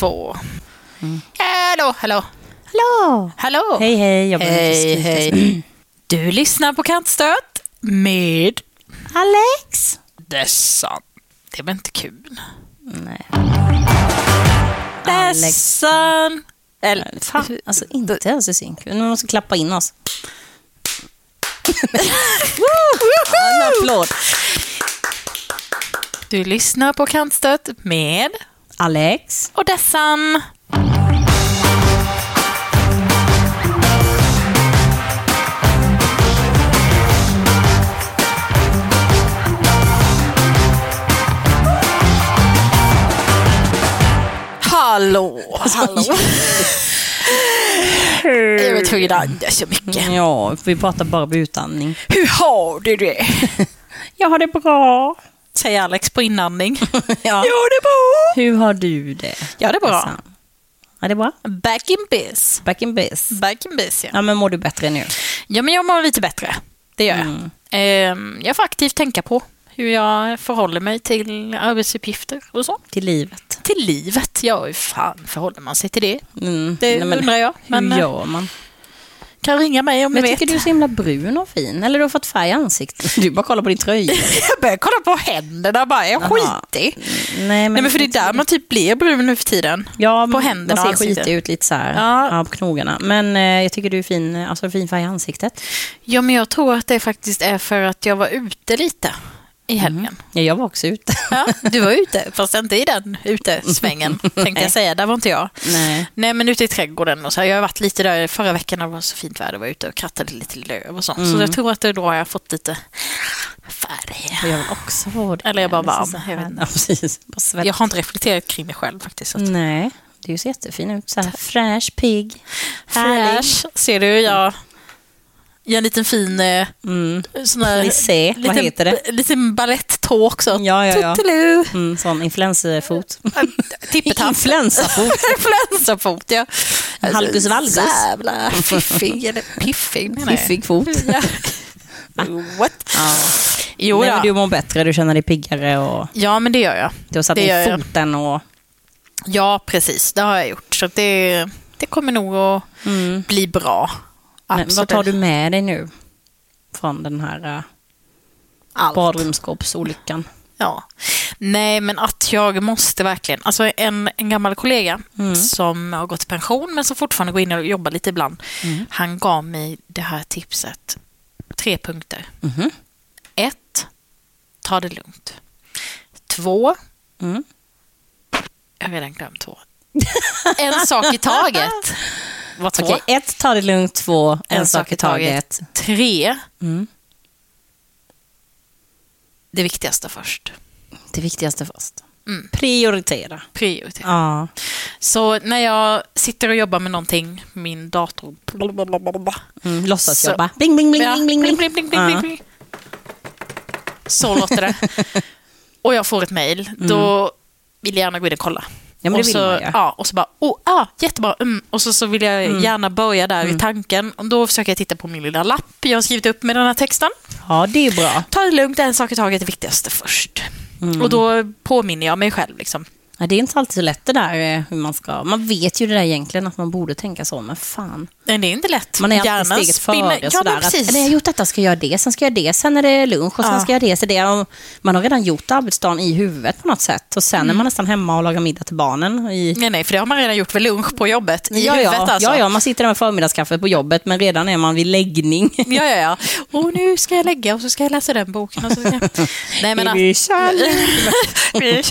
Två, två. Hallå, hallå, Hallå! hallå. Hej, hej. Jag Hej, inte hej. Du lyssnar på Kantstöt med. Alex! Det är väl inte kul? Nej. Alex. Dessan. Eller, Fan, alltså inte ens i synk. Nu måste klappa in oss. en applåd. Du lyssnar på Kantstöt med Alex. och Dessan. Hallå, hallå. Jag var tvungen att andas så mycket. Ja, vi pratar bara med utandning. Hur har du det? Jag har det bra. Säger Alex på inandning. Ja. Ja, det är bra. Hur har du det? Ja, det är bra. Alltså, Ja, det är bra. Back in biz. Back in biz. Back in biz, ja. Ja, men mår du bättre nu? Ja, men jag mår lite bättre. Det gör jag. Mm. Ehm, Jag får aktivt tänka på hur jag förhåller mig till arbetsuppgifter och så. Till livet? Till livet. Ja, hur fan förhåller man sig till det? Mm. Det Nej, men undrar jag. Men Hur eh, gör man? Kan ringa mig om Men ni jag vet. tycker du är så himla brun och fin. Eller du har fått färg i ansiktet. Du bara kollar på din tröja. Jag börjar kolla på händerna bara. Jag är Jaha. skitig. Nej, men, Nej, men för det är där man typ blir brun nu för tiden. ja, på händerna Man och ser ansiktet. skitig ut lite så här Ja. ja. på knogarna. Men eh, jag tycker du är fin, alltså fin färg i ansiktet. Ja, men jag tror att det faktiskt är för att jag var ute lite i helgen. Ja, jag var också ute. Ja, du var ute, fast inte i den utesvängen, tänkte jag säga. Där var inte jag. Nej. Nej, men ute i trädgården och så. Jag har varit lite där förra veckan när det var så fint väder. Jag var ute och krattade lite löv och sånt. Mm. Så jag tror att det då har jag fått lite färg. Jag vill också vara det. Eller jag är bara varm, jag vet här- inte. Ja, precis. Jag har inte reflekterat kring mig själv faktiskt. Att Nej, du ser jättefin ut. Så här fräsch, pigg, härlig. Fräsch, ser du. Jag gör en liten fin eh, Mm. sån här... Lissé, vad liten- heter det? Liten baletttå också. Ja, ja, ja. Mm, sån influencerfot. Tippetapp. Influensafot. Influensafot, ja. Halgus valgus. Jävla fiffig, eller piffig menar jag. Fiffig fot. Ja. What? Ja. Jo, Nej, ja. men du mår bättre, du känner dig piggare och ja, men det gör jag. du har satt jag. foten och... Ja, precis. Det har jag gjort. Så det, det kommer nog att Mm. bli bra. Men Absolut. vad tar du med dig nu från den här uh, Allt. badrumsskåpsolyckan? Ja. Nej, men att jag måste verkligen... Alltså en, en gammal kollega Mm. som har gått i pension men som fortfarande går in och jobbar lite ibland. Mm. Han gav mig det här tipset. Tre punkter. Mhm. Ett, ta det lugnt. Två, Mm. jag har redan glömt två. En sak i taget. Var två. Okej, ett, ta det lugnt. Två, en, sak i taget. Tre, Mm. det viktigaste först. Det viktigaste först. Mm. Prioritera. Prioritera. Ja. Så när jag sitter och jobbar med någonting, min dator... Mm, låtsas Så- jobba. Bling, bling, bling, Ja, bling, bling, bling, bling. bling, bling, bling, bling. Så låter det. Och jag får ett mejl. Då vill jag gärna gå in och kolla. Ja, och så, ja, och så bara, oh, ah, jättebra. Mm. Och så, så vill jag gärna börja där Mm. i tanken. Och då försöker jag titta på min lilla lapp jag har skrivit upp med den här texten. Ja, det är bra. Ta det lugnt, en sak i taget, det viktigaste först. Mm. Och då påminner jag mig själv. Liksom. Ja, det är inte alltid så lätt det där eh, hur man ska... Man vet ju det där egentligen att man borde tänka så, men fan. Men det är inte lätt. Man är alltid Hjärnan steget spinner- före. Ja, sådär, att, eller jag har gjort detta, ska jag göra det, sen ska jag göra det, sen är det lunch och sen Ja. ska jag göra det, så det. Och man har redan gjort arbetsdagen i huvudet på något sätt. Och Mm. sen är man nästan hemma och lagar middag till barnen. I, Nej, nej, för det har man redan gjort vid lunch på jobbet. I ja, huvudet ja, alltså. ja, ja, man sitter där med förmiddagskaffet på jobbet, men redan är man vid läggning. Ja, ja, ja. Och nu ska jag lägga och så ska jag läsa den boken. Och så ska jag... Nej, men. Vi kör Vi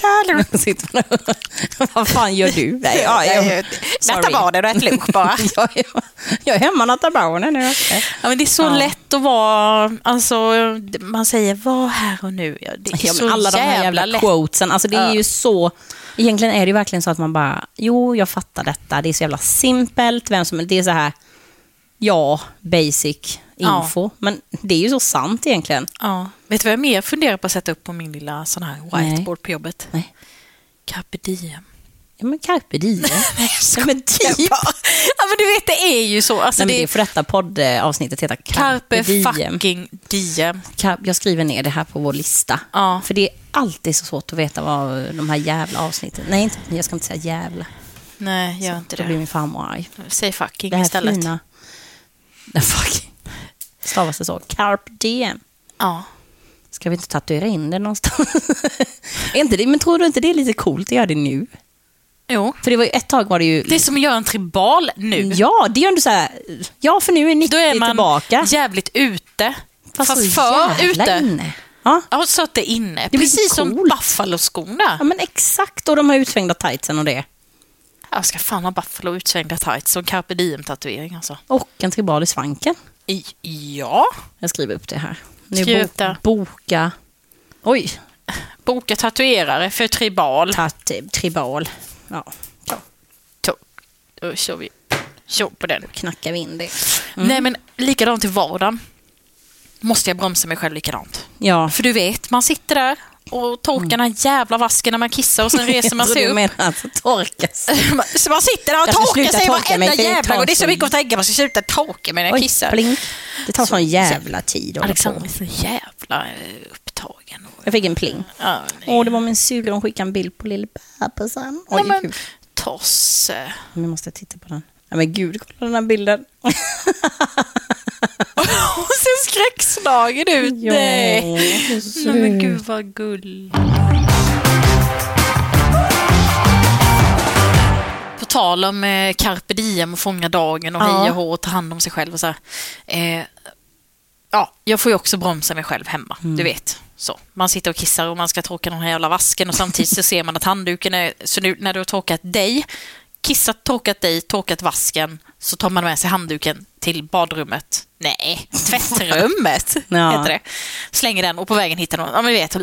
man och- Vad fan gör du? Nej, ja, jag, sorry. barnen och ät lunch bara. jag, jag, jag är hemma och nattar barnen nu. Ja, men det är så Ja. lätt att vara, alltså, man säger var här och nu. Ja, det är Ja, så alla de här jävla lätt. quotesen, alltså det är ju så... Egentligen är det verkligen så att man bara, jo, jag fattar detta. Det är så jävla simpelt. Vem som, det är så här, ja, basic info. Men det är ju så sant egentligen. Ja. Vet du vad jag mer funderar på att sätta upp på min lilla sån här whiteboard på jobbet? Nej. Carpe diem. Ja, men carpe diem. Ja, men typ. Ja, men du vet, det är ju så. Alltså, Nej, men det det är får detta poddavsnittet heta Carpe, carpe Diem. fucking diem. Jag skriver ner det här på vår lista. Ja. För det är alltid så svårt att veta vad de här jävla avsnitten... Nej, inte, jag ska inte säga jävla. Nej, gör inte Då blir det. min farmor arg. Säg fucking Det här istället. fina... Nej, fuck. Stavas det så? Carpe diem. Ja. Ska vi inte tatuera in det någonstans? inte det, men tror du inte det är lite coolt att göra det nu? Jo. För det var ju ett tag var det ju... Det är som att göra en tribal nu. Ja, det är ju så här... Ja, för nu är 90 Då är man tillbaka. jävligt ute. Fast, så för ute. inne. Ja. Så att det är inne. Det Precis som. Buffalo-skorna. ja, men exakt. Och de här utsvängda tightsen och det. Jag ska fan ha Buffalo utsvängda tights och carpe diem-tatuering alltså. Och en tribal i svanken. I, ja. Jag skriver upp det här. Nu Skriv upp det. Boka... Oj, Boka tatuerare för tribal. tat, tribal. Ja, så To- Då kör vi. Kör på den. knackar vi in det. Nej men likadant i vardagen. Måste jag bromsa mig själv likadant. Ja, För du vet, man sitter där och torkar den här jävla vasken när man kissar och sen reser man sig trodde du upp. menade alltså torkas. Så man sitter där och torkar sig torka varenda jävla gång. Det är så mycket att tänka. Man ska sluta torka mig när jag Oj, kissar. pling. Det tar Så sån jävla tid att Alexander är så jävla eh, upptagen. Jag fick en pling. ja, nej. Åh, det var min syrra. Hon skickade en bild på lille bebisen. Oj, men, gud. Tosse. Jag måste titta på den. Ja, men gud, kolla den här bilden. Skräckslagen ut. Ja, Nej. så men gud vad gull. På tal om eh, carpe diem och fånga dagen och Ja. heja hå och ta hand om sig själv och så här. Eh, ja, jag får ju också bromsa mig själv hemma, Mm. du vet. Så. Man sitter och kissar och man ska torka den här jävla vasken och samtidigt så ser man att handduken är... Så nu, när du har torkat dig, kissat, torkat dig, torkat vasken, så tar man med sig handduken till badrummet. Nej, tvättrummet Ja. heter det. Slänger den och på vägen hittar något. Ja, men vet.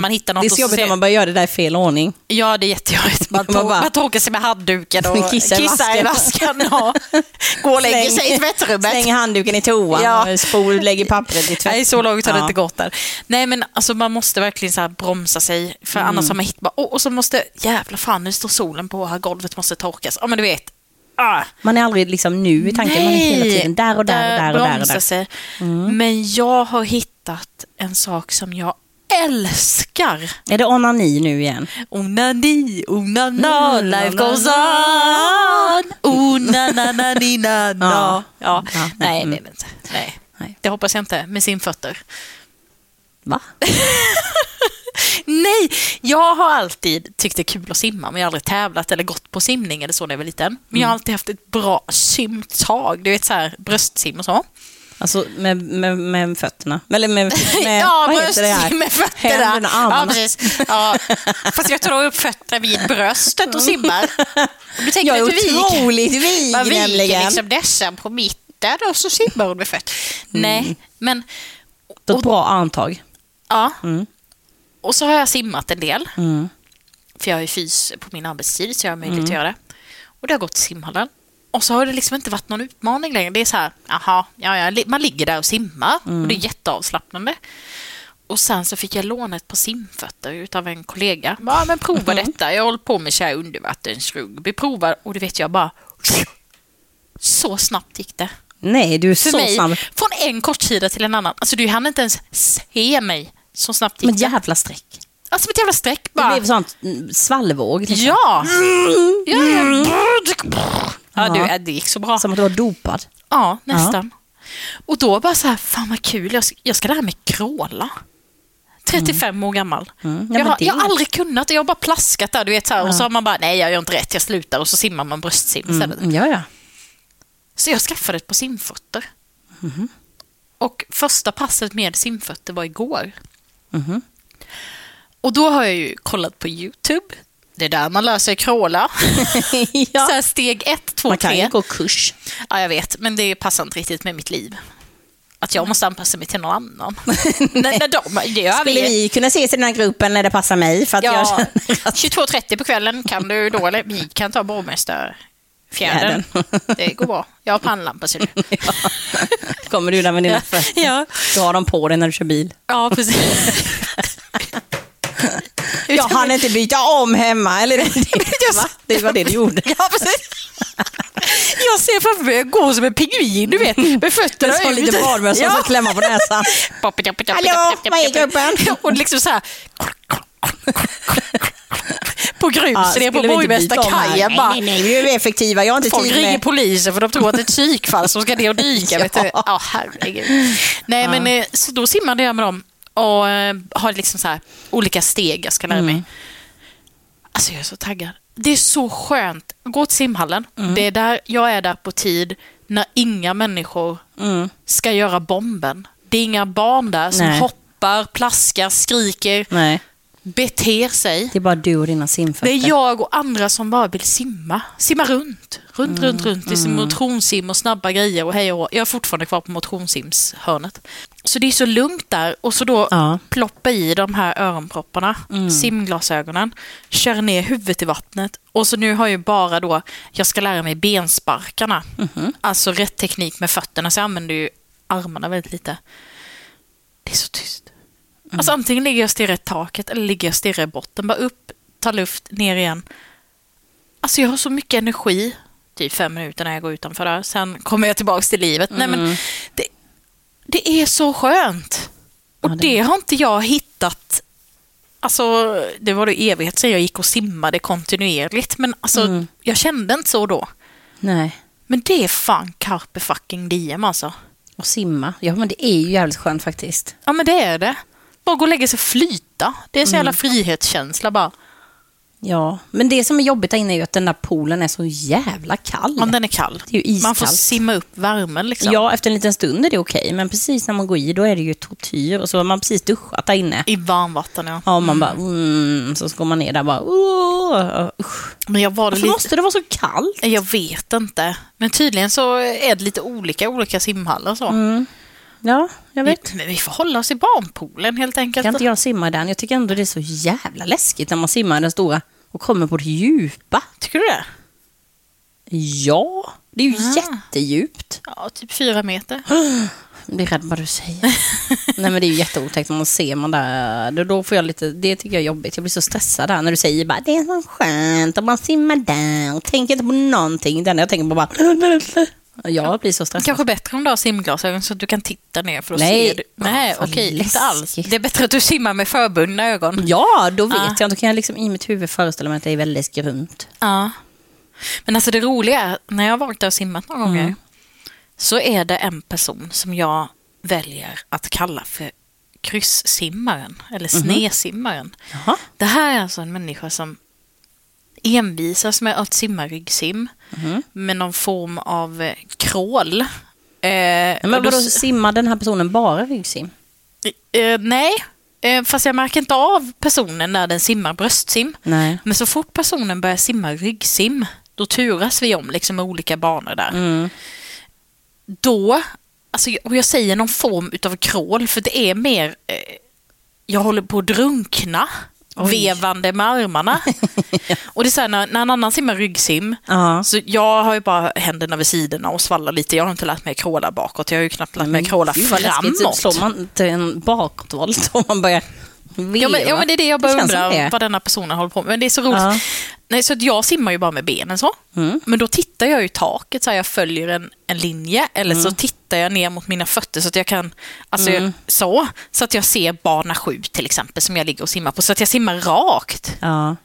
Man hittar något Det är så jobbigt ser- när man börjar göra det där i fel ordning. Ja, det är jättejobbigt. Man, Man bara- man torkar sig med handduken och Kissar kissar, i vasken. Ja. Går och lägger sig i tvättrummet. Slänger handduken i toan Ja. och spol, lägger pappret i tvätt. Nej, så långt har det Ja. inte gått där. Nej, men alltså, man måste verkligen så bromsa sig, för Mm. annars har man hittat... Och, och så måste... Jävla fan, nu står solen på här golvet måste torkas. Ja, men du vet. Ah. Man är aldrig liksom nu i tanken, man är hela tiden där och där och där och där. Och där. Sig. Men jag har hittat en sak som jag älskar. Är det onani nu igen? Onani, onana, Mm, life goes on. Onananina, Ja. ja. Nej, mm. det är det inte. Nej. Nej. Det hoppas jag inte, med simfötter. Va? Nej, jag har alltid tyckt det är kul att simma, men jag har aldrig tävlat eller gått på simning eller så när jag var liten. Men jag har alltid haft ett bra simtag, du vet så här bröstsim och så. Alltså med, med, med fötterna? Eller med, med ja, vad heter det här? med fötterna. Händerna, armarna. Ja. Ja. Fast jag tar upp fötterna vid bröstet och simmar. Och du tänker Jag är att du otroligt vig Man viker nämligen. liksom dessa på mitten och så simmar hon med fötter. Nej, men är ett bra armtag. ja. Mm. Och så har jag simmat en del. Mm. För jag har ju fys på min arbetstid så jag har möjlighet att göra det. Och det har gått till simhallen. Och så har det liksom inte varit någon utmaning längre. Det är så här, jaha, ja, ja, man ligger där och simmar. Och det är jätteavslappnande. Och sen så fick jag låna ett par simfötter utav en kollega. Ja, men prova detta. Jag håller på med så här undervattensrugby. Prova. Och det vet jag bara... Så snabbt gick det. Nej, du är För så mig, snabb. från en kortsida till en annan. Alltså du hann inte ens se mig. Så snabbt gick Men det. jävla streck. Alltså som ett jävla streck Det bara. blev sånt mm, svallvåg. liksom. Ja! ja, ja. ja du, Ja. det gick så bra. Som att du var dopad. Ja, nästan. Och då bara så här, fan vad kul, jag ska, jag ska lära mig kråla. 35 år gammal. Mm. Ja, jag, men har, det- jag har aldrig kunnat, jag har bara plaskat där, du vet så här, och Ja. så har man bara, nej jag gör inte rätt, jag slutar och så simmar man bröstsim istället. Mm. Ja, ja. Så jag skaffade ett par simfötter. Och första passet med simfötter var igår. Mhm. Och då har jag ju kollat på YouTube. Det är där man lär sig kråla. Så ja. här steg ett, två, Man kan tre. ju gå kurs. Ja, jag vet, men det passar inte riktigt med mitt liv. Att jag måste anpassa mig till någon annan. när, när de, det gör Skulle vi. vi kunna ses i den här gruppen när det passar mig? För att Ja, att... 22.30 på kvällen kan du då, eller vi kan ta borgmästarfjärden. Det går bra. Jag har pannlampa ser du. Ja. Kommer du där med dina fötter? Ja, Du har dem på dig när du kör bil. ja precis. Jag hann inte byta om hemma. Eller det, det, va? det var det du gjorde. Ja, precis. Jag ser framför mig jag går som en pingvin, du vet, med fötterna Som en liten badmössa som ska klämma på näsan. Hallå, vad är gubben? Och liksom så här... På grus, Ja, ner på? Borgmästarkajen. bara- Nej, nej, nej, vi är effektiva. Jag har inte Folk tid ringer med... polisen för de tror att det är ett psykfall som ska ner och dyka. Ja. Ja, herregud. Nej, men eh, så då simmade jag med dem och eh, har liksom så här olika steg jag ska lära mig. Alltså jag är så taggad. Det är så skönt. Gå till simhallen. Det är där jag är där på tid när inga människor Mm. ska göra bomben. Det är inga barn där som Nej. hoppar, plaskar, skriker, Nej, beter sig. det är bara du och dina simfötter. Det är jag och andra som bara vill simma. Simma runt. Runt, runt, runt. Det är motionssim och snabba grejer och hej och. Jag är fortfarande kvar på motionssimshörnet. Så det är så lugnt där. Och så då Ja. ploppa i de här öronpropparna, simglasögonen, kör ner huvudet i vattnet. Och så nu har jag bara då, jag ska lära mig bensparkarna. Alltså rätt teknik med fötterna, så jag använder ju armarna väldigt lite. Det är så tyst. Alltså antingen ligger jag och stirrar i taket eller ligger jag och stirrar i botten. Bara upp, ta luft, ner igen. Alltså jag har så mycket energi, typ fem minuter när jag går utanför där. Sen kommer jag tillbaka till livet. Nej, men det, det är så skönt. Och Ja, det... det- har inte jag hittat... Alltså, det var det evighet sedan jag gick och simmade kontinuerligt. Men alltså, jag kände inte så då. Nej. Men det är fan carpe fucking diem alltså. Och simma. Ja, men det är ju jävligt skönt faktiskt. Ja, men det är det. Bara gå och lägga sig och flyta. Det är så jävla frihetskänsla bara. Ja, men det som är jobbigt där inne är ju att den där poolen är så jävla kall. Om den är kall. Det är ju Man får simma upp värmen liksom. Ja, efter en liten stund är det okej, men precis när man går i då är det ju tortyr och så har man precis duschat där inne. I varmvatten, ja. Ja, och man bara, mm, så går man ner där bara, oh, usch. Men jag var det Varför lite... måste det vara så kallt? Jag vet inte. Men tydligen så är det lite olika olika simhallar och så. Mm. Ja, jag vet. Men vi får hålla oss i barnpoolen helt enkelt. Kan inte jag simma i den? Jag tycker ändå det är så jävla läskigt när man simmar i den stora och kommer på det djupa. Tycker du det? Ja, det är ju Ah. jättedjupt. Ja, typ fyra meter. Jag blir rädd vad du säger. Nej men det är ju jätteotäckt när man ser man där. Då- får jag lite, det tycker jag är jobbigt. Jag blir så stressad där när du säger bara det är så skönt och man simmar där och tänker inte på någonting. Den jag tänker på bara jag blir så stressad. Kanske bättre om du har simglasögon så att du kan titta ner för då Nej. ser du. Nej, Vad okej, inte alls. läskigt. Det är bättre att du simmar med förbundna ögon. Ja, då vet Ah. jag. Då kan jag liksom i mitt huvud föreställa mig att det är väldigt grunt. Ja. Men alltså det roliga är, när jag har varit där och simmat några gånger, så är det en person som jag väljer att kalla för krysssimmaren, eller snesimmaren. Jaha. Det här är alltså en människa som envisas med att simma ryggsim med någon form av eh, crawl. Eh, Men då vadå, s- simmar den här personen bara ryggsim? eh, nej, eh, fast jag märker inte av personen när den simmar bröstsim. Nej. Men så fort personen börjar simma ryggsim, då turas vi om liksom med olika banor där. Mm. Då, alltså, och jag säger någon form utav crawl, för det är mer, eh, jag håller på att drunkna, Oj. vevande med armarna. och det är så här, när, när en annan simmar ryggsim, Ja. så jag har ju bara händerna vid sidorna och svallar lite. Jag har inte lärt mig crawla bakåt, jag har ju knappt lärt mig att crawla Gud, vad läskigt. framåt. Slår man inte en bakåtvolt om man börjar veva? Ja men, ja, men det är det jag bara undrar vad denna personen håller på med. Men det är så roligt. Ja. Nej, så jag simmar ju bara med benen så. Mm. Men då tittar jag i taket så här, jag följer en, en linje. Eller Mm. så tittar jag ner mot mina fötter så att jag kan, alltså jag, så. Så att jag ser bana sju till exempel som jag ligger och simmar på. Så att jag simmar rakt. Ja,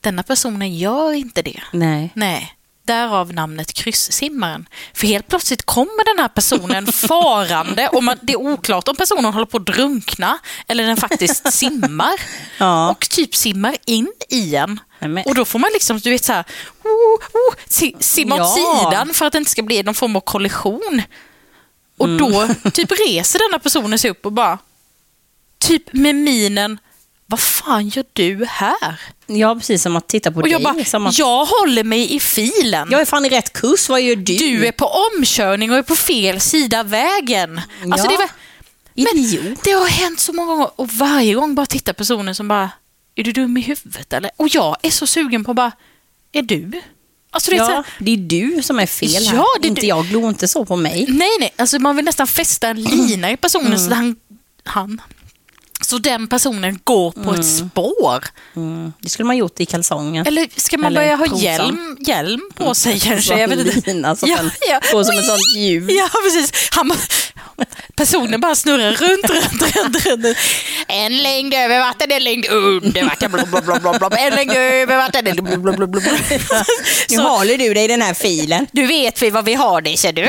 Denna personen gör inte det. nej. Nej. Därav namnet krysssimmaren. För helt plötsligt kommer den här personen farande och man, det är oklart om personen håller på att drunkna eller den faktiskt simmar. Ja. Och typ simmar in i en. Men- Och då får man liksom, du vet så här, oh, oh, si, simma åt Ja. sidan för att det inte ska bli någon form av kollision. Och Mm. då typ reser denna personen sig upp och bara, typ med minen, vad fan gör du här? Ja, precis som att titta på Och dig. jag bara, att, jag håller mig i filen. jag är fan i rätt kurs, vad gör du? Du är på omkörning och är på fel sida vägen. Alltså Ja. det, var, Idiot. det har hänt så många gånger och varje gång bara tittar personen som bara, är du dum i huvudet eller? Och jag är så sugen på bara, är du? Alltså det är Ja, här, det är du som är fel här. Ja, det är inte du. jag. Glo inte så på mig. nej nej, alltså man vill nästan fästa en lina i personen Mm. så att han, han, Alltså den personen går på ett spår. Mm. Det skulle man gjort i kalsongen. Eller ska man Eller börja ha hjälm, hjälm på sig kanske? Jag vet inte. Lina som Ja, ja. går som ett sånt ljud. Ja, precis. Han, personen bara snurrar runt, runt, runt, runt. En längd över vatten, en längd under vatten. Blub, blub, blub. En längd över vatten, en blub, blub, blub, blub. Nu Så, håller du dig i den här filen. du vet vi vad vi har det, ser du.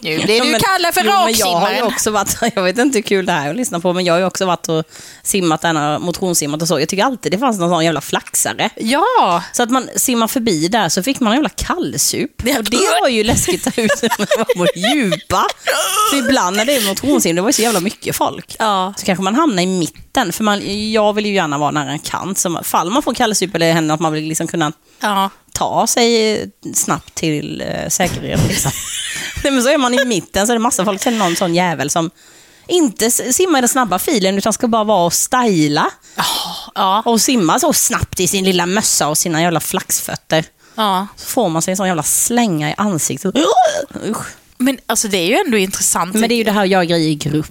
Nu blir du men- kallad för men Jag har ju raksimmaren. också varit, jag vet inte hur kul det här är att lyssna på, men jag har ju också varit och simmat, den här motionssimmat och så. Jag tycker alltid det fanns någon sån jävla flaxare. Ja, Så att man simmar förbi där så fick man en jävla kallsup. Och det var ju läskigt att ut var på djupa. Så ibland när det är motionssim, det var ju så jävla mycket folk. Ja. Så kanske man hamnar i mitten, för man, jag vill ju gärna vara nära en kant. Så fall man får kallsup eller händer att man vill liksom kunna ja. ta sig snabbt till eh, säkerhet. Liksom. Nej, men så är man i mitten så är det massa folk, sen det någon sån jävel som inte s- simmar i den snabba filen utan ska bara vara och styla. ja. Och simma så snabbt i sin lilla mössa och sina jävla flaxfötter. ja. Så får man sig en sån jävla slänga i ansiktet. Usch. Men alltså det är ju ändå intressant. Men det är ju det här göra grejer i grupp.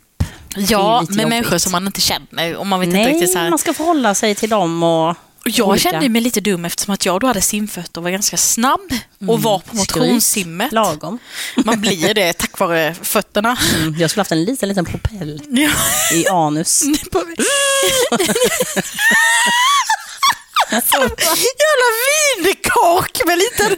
ja, med jobbigt. människor som man inte känner. Och man vet inte Nej, riktigt så här. man ska förhålla sig till dem och... Jag olika. kände mig lite dum eftersom att jag då hade simfötter och var ganska snabb och var på motionssimmet. Lagom. Man blir det tack vare fötterna. Mm, jag skulle haft en liten, liten propell i anus. Jävla vinkork med liten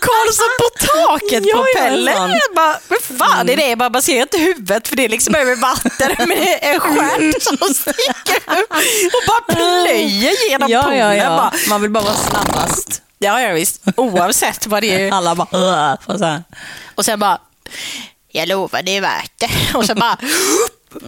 Karlsson på taket Ja, propeller. jajamän. Jag bara, vad fan är det? Jag bara, man ser inte huvudet för det är liksom över vatten men är en stjärt som sticker upp och bara plöjer genom Ja, poolen. ja, ja. Bara, Man vill bara vara snabbast. ja, ja, visst. Oavsett vad det är. Alla bara... Och sen bara, jag lovar det är värt det. Och sen bara,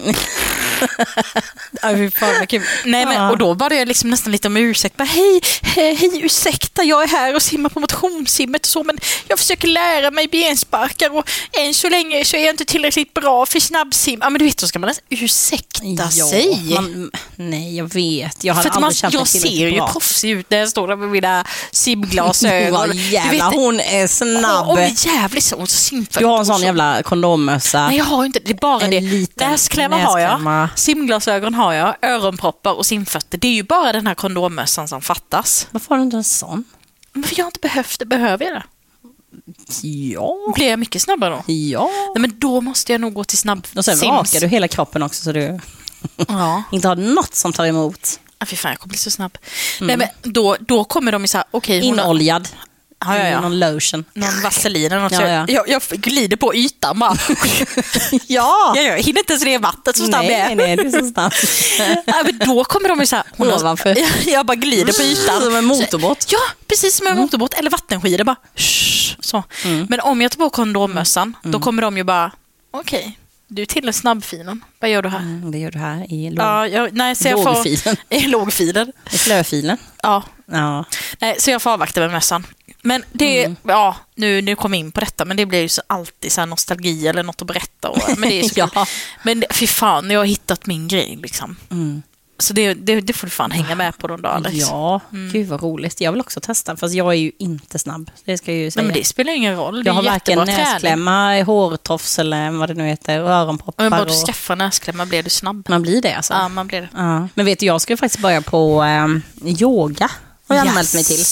Ja, fy fan vad kul. Nej, men, Ja. och då var det liksom nästan lite om ursäkt. Bara, hej, hej, hej, ursäkta, jag är här och simmar på motionssimmet och så, men jag försöker lära mig bensparkar och än så länge så är jag inte tillräckligt bra för snabbsim. Ja, men du vet, då ska man nästan ursäkta sig. man, nej, jag vet. Jag man, aldrig känt mig jag ser ju proffsig ut när jag står där med mina simglasögon. Jävlar, vet, hon är snabb. Hon är jävligt så, simfötter Du har en sån så. jävla kondommössa. Nej, jag har inte. Det är bara En det. Näsklämmar har jag, simglasögon har jag, öronproppar och simfötter. Det är ju bara den här kondommössan som fattas. Varför har du inte en sån? Men för jag har inte behövt det. Behöver jag det? Ja. Blir jag mycket snabbare då? Ja. Nej, men då måste jag nog gå till snabb Och sen rakar du hela kroppen också så du Ja. inte har något som tar emot. Ah, fy fan, jag kommer bli så snabb. Nej, men då, då kommer de ju så här, okej, har Inoljad. Ja, ja, ja. Någon lotion. någon vaselin eller något. Ja, ja. Jag, jag glider på ytan bara. Ja! jag, jag hinner inte ens ner i vattnet så snabb jag Nej, är. nej, det är så. Ja, men då kommer de ju så här, hon har, Ovanför. jag, jag bara glider på ytan. Som en motorbåt. Ja, precis som en motorbåt eller vattenskidor. Bara, shh, så. Men om jag tar på kondommössan, då kommer de ju bara, okej, du tillhör snabbfilen. Vad gör du här? Mm, Det gör du här i låg, Ja, jag, nej, så jag får, lågfilen. I lågfilen. I flöfilen. Ja, Ja. nej, så jag får avvakta med mössan. Men det, ja, nu, nu kom jag in på detta, men det blir ju så alltid så nostalgi eller något att berätta. Och, men det är så. Ja. Men fy fan, jag har hittat min grej liksom. Mm. Så det, det, det får du fan hänga med på någon dag Alex. Ja, gud vad roligt. Jag vill också testa, fast jag är ju inte snabb. Det ska jag ju säga. Nej, men det spelar ingen roll. Det jag är har varken jättebra träning. näsklämma, hårtofs eller vad det nu heter, öronproppar. Men bara du och... skaffar näsklämma blir du snabb. Man blir det alltså. Ja, man blir det. Ja. Men vet du, jag ska faktiskt börja på um, yoga. Har jag anmält mig till.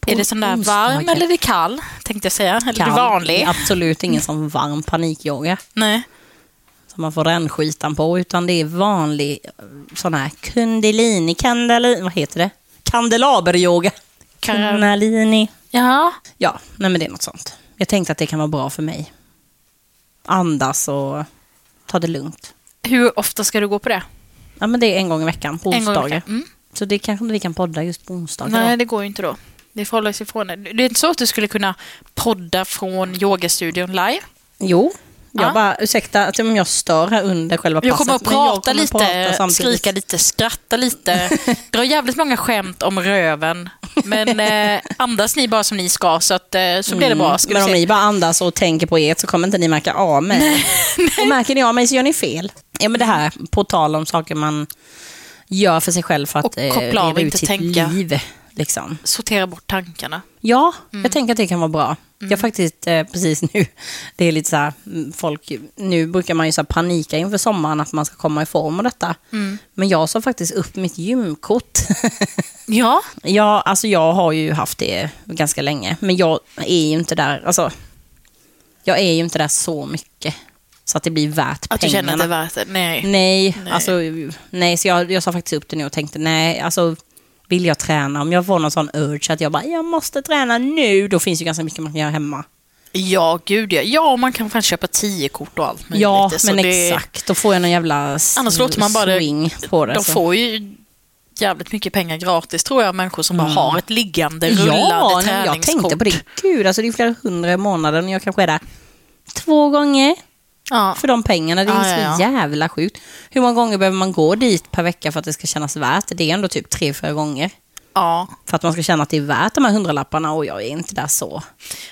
På Är det sån där varm eller är det kall? Tänkte jag säga. Eller är Kall. det vanlig? Det är absolut ingen sån varm panikyoga. Nej. Som man får rännskitan på, utan det är vanlig eh, sån här kundalini, kandali, vad heter det? Kandelaberyoga. Kan- Kundalini. Ja. Ja, nej men det är något sånt. Jag tänkte att det kan vara bra för mig. Andas och ta det lugnt. Hur ofta ska du gå på det? Ja, men det är en gång i veckan, på onsdagar. Mm. Så det kanske inte vi kan podda just på onsdagar. Nej, då. det går ju inte då. Det får hålla sig ifrån det. Det är inte så att du skulle kunna podda från yogastudion live? Jo, jag Ja. bara, ursäkta att om jag stör här under själva passet. Jag kommer att prata kommer lite, prata skrika lite, skratta lite, dra jävligt många skämt om röven. Men eh, andas ni bara som ni ska så, att, eh, så blir det bra. Ska Men om se. ni bara andas och tänker på er så kommer inte ni märka av mig. Och märker ni av mig så gör ni fel. Ja, men det här, på tal om saker man gör för sig själv för att eh, reda ut sitt tänka. liv. Liksom. Sortera bort tankarna. Ja, Mm. jag tänker att det kan vara bra. Jag faktiskt eh, precis nu, det är lite så här, mm, folk, nu brukar man ju så här panika inför sommaren att man ska komma i form och detta. Mm. Men jag sa faktiskt upp mitt gymkort. Ja, ja, alltså jag har ju haft det ganska länge, men jag är ju inte där, alltså, jag är ju inte där så mycket. Så att det blir värt att du pengarna. känner att det är värt det. Nej. Nej, Nej. alltså nej, så jag, jag sa faktiskt upp det nu och tänkte nej, alltså vill jag träna, om jag får någon sån urge att jag bara, jag måste träna nu, då finns ju ganska mycket man kan göra hemma. Ja, gud ja. Ja, man kan fan köpa tio kort och allt möjligt. Ja, Så men det, exakt, då får jag någon jävla Annars låter man bara swing på det. De så. får ju jävligt mycket pengar gratis tror jag, människor som bara har ett liggande, rullande Mm. Ja, träningskort. jag tänkte på det. Gud, alltså det är flera hundra i månaden och jag kanske är där två gånger Ja. för de pengarna. Det är Ja, så ja, ja. jävla sjukt. Hur många gånger behöver man gå dit per vecka för att det ska kännas värt? Det är ändå typ tre, fyra gånger. ja. För att man ska känna att det är värt de här hundralapparna och jag är inte där så.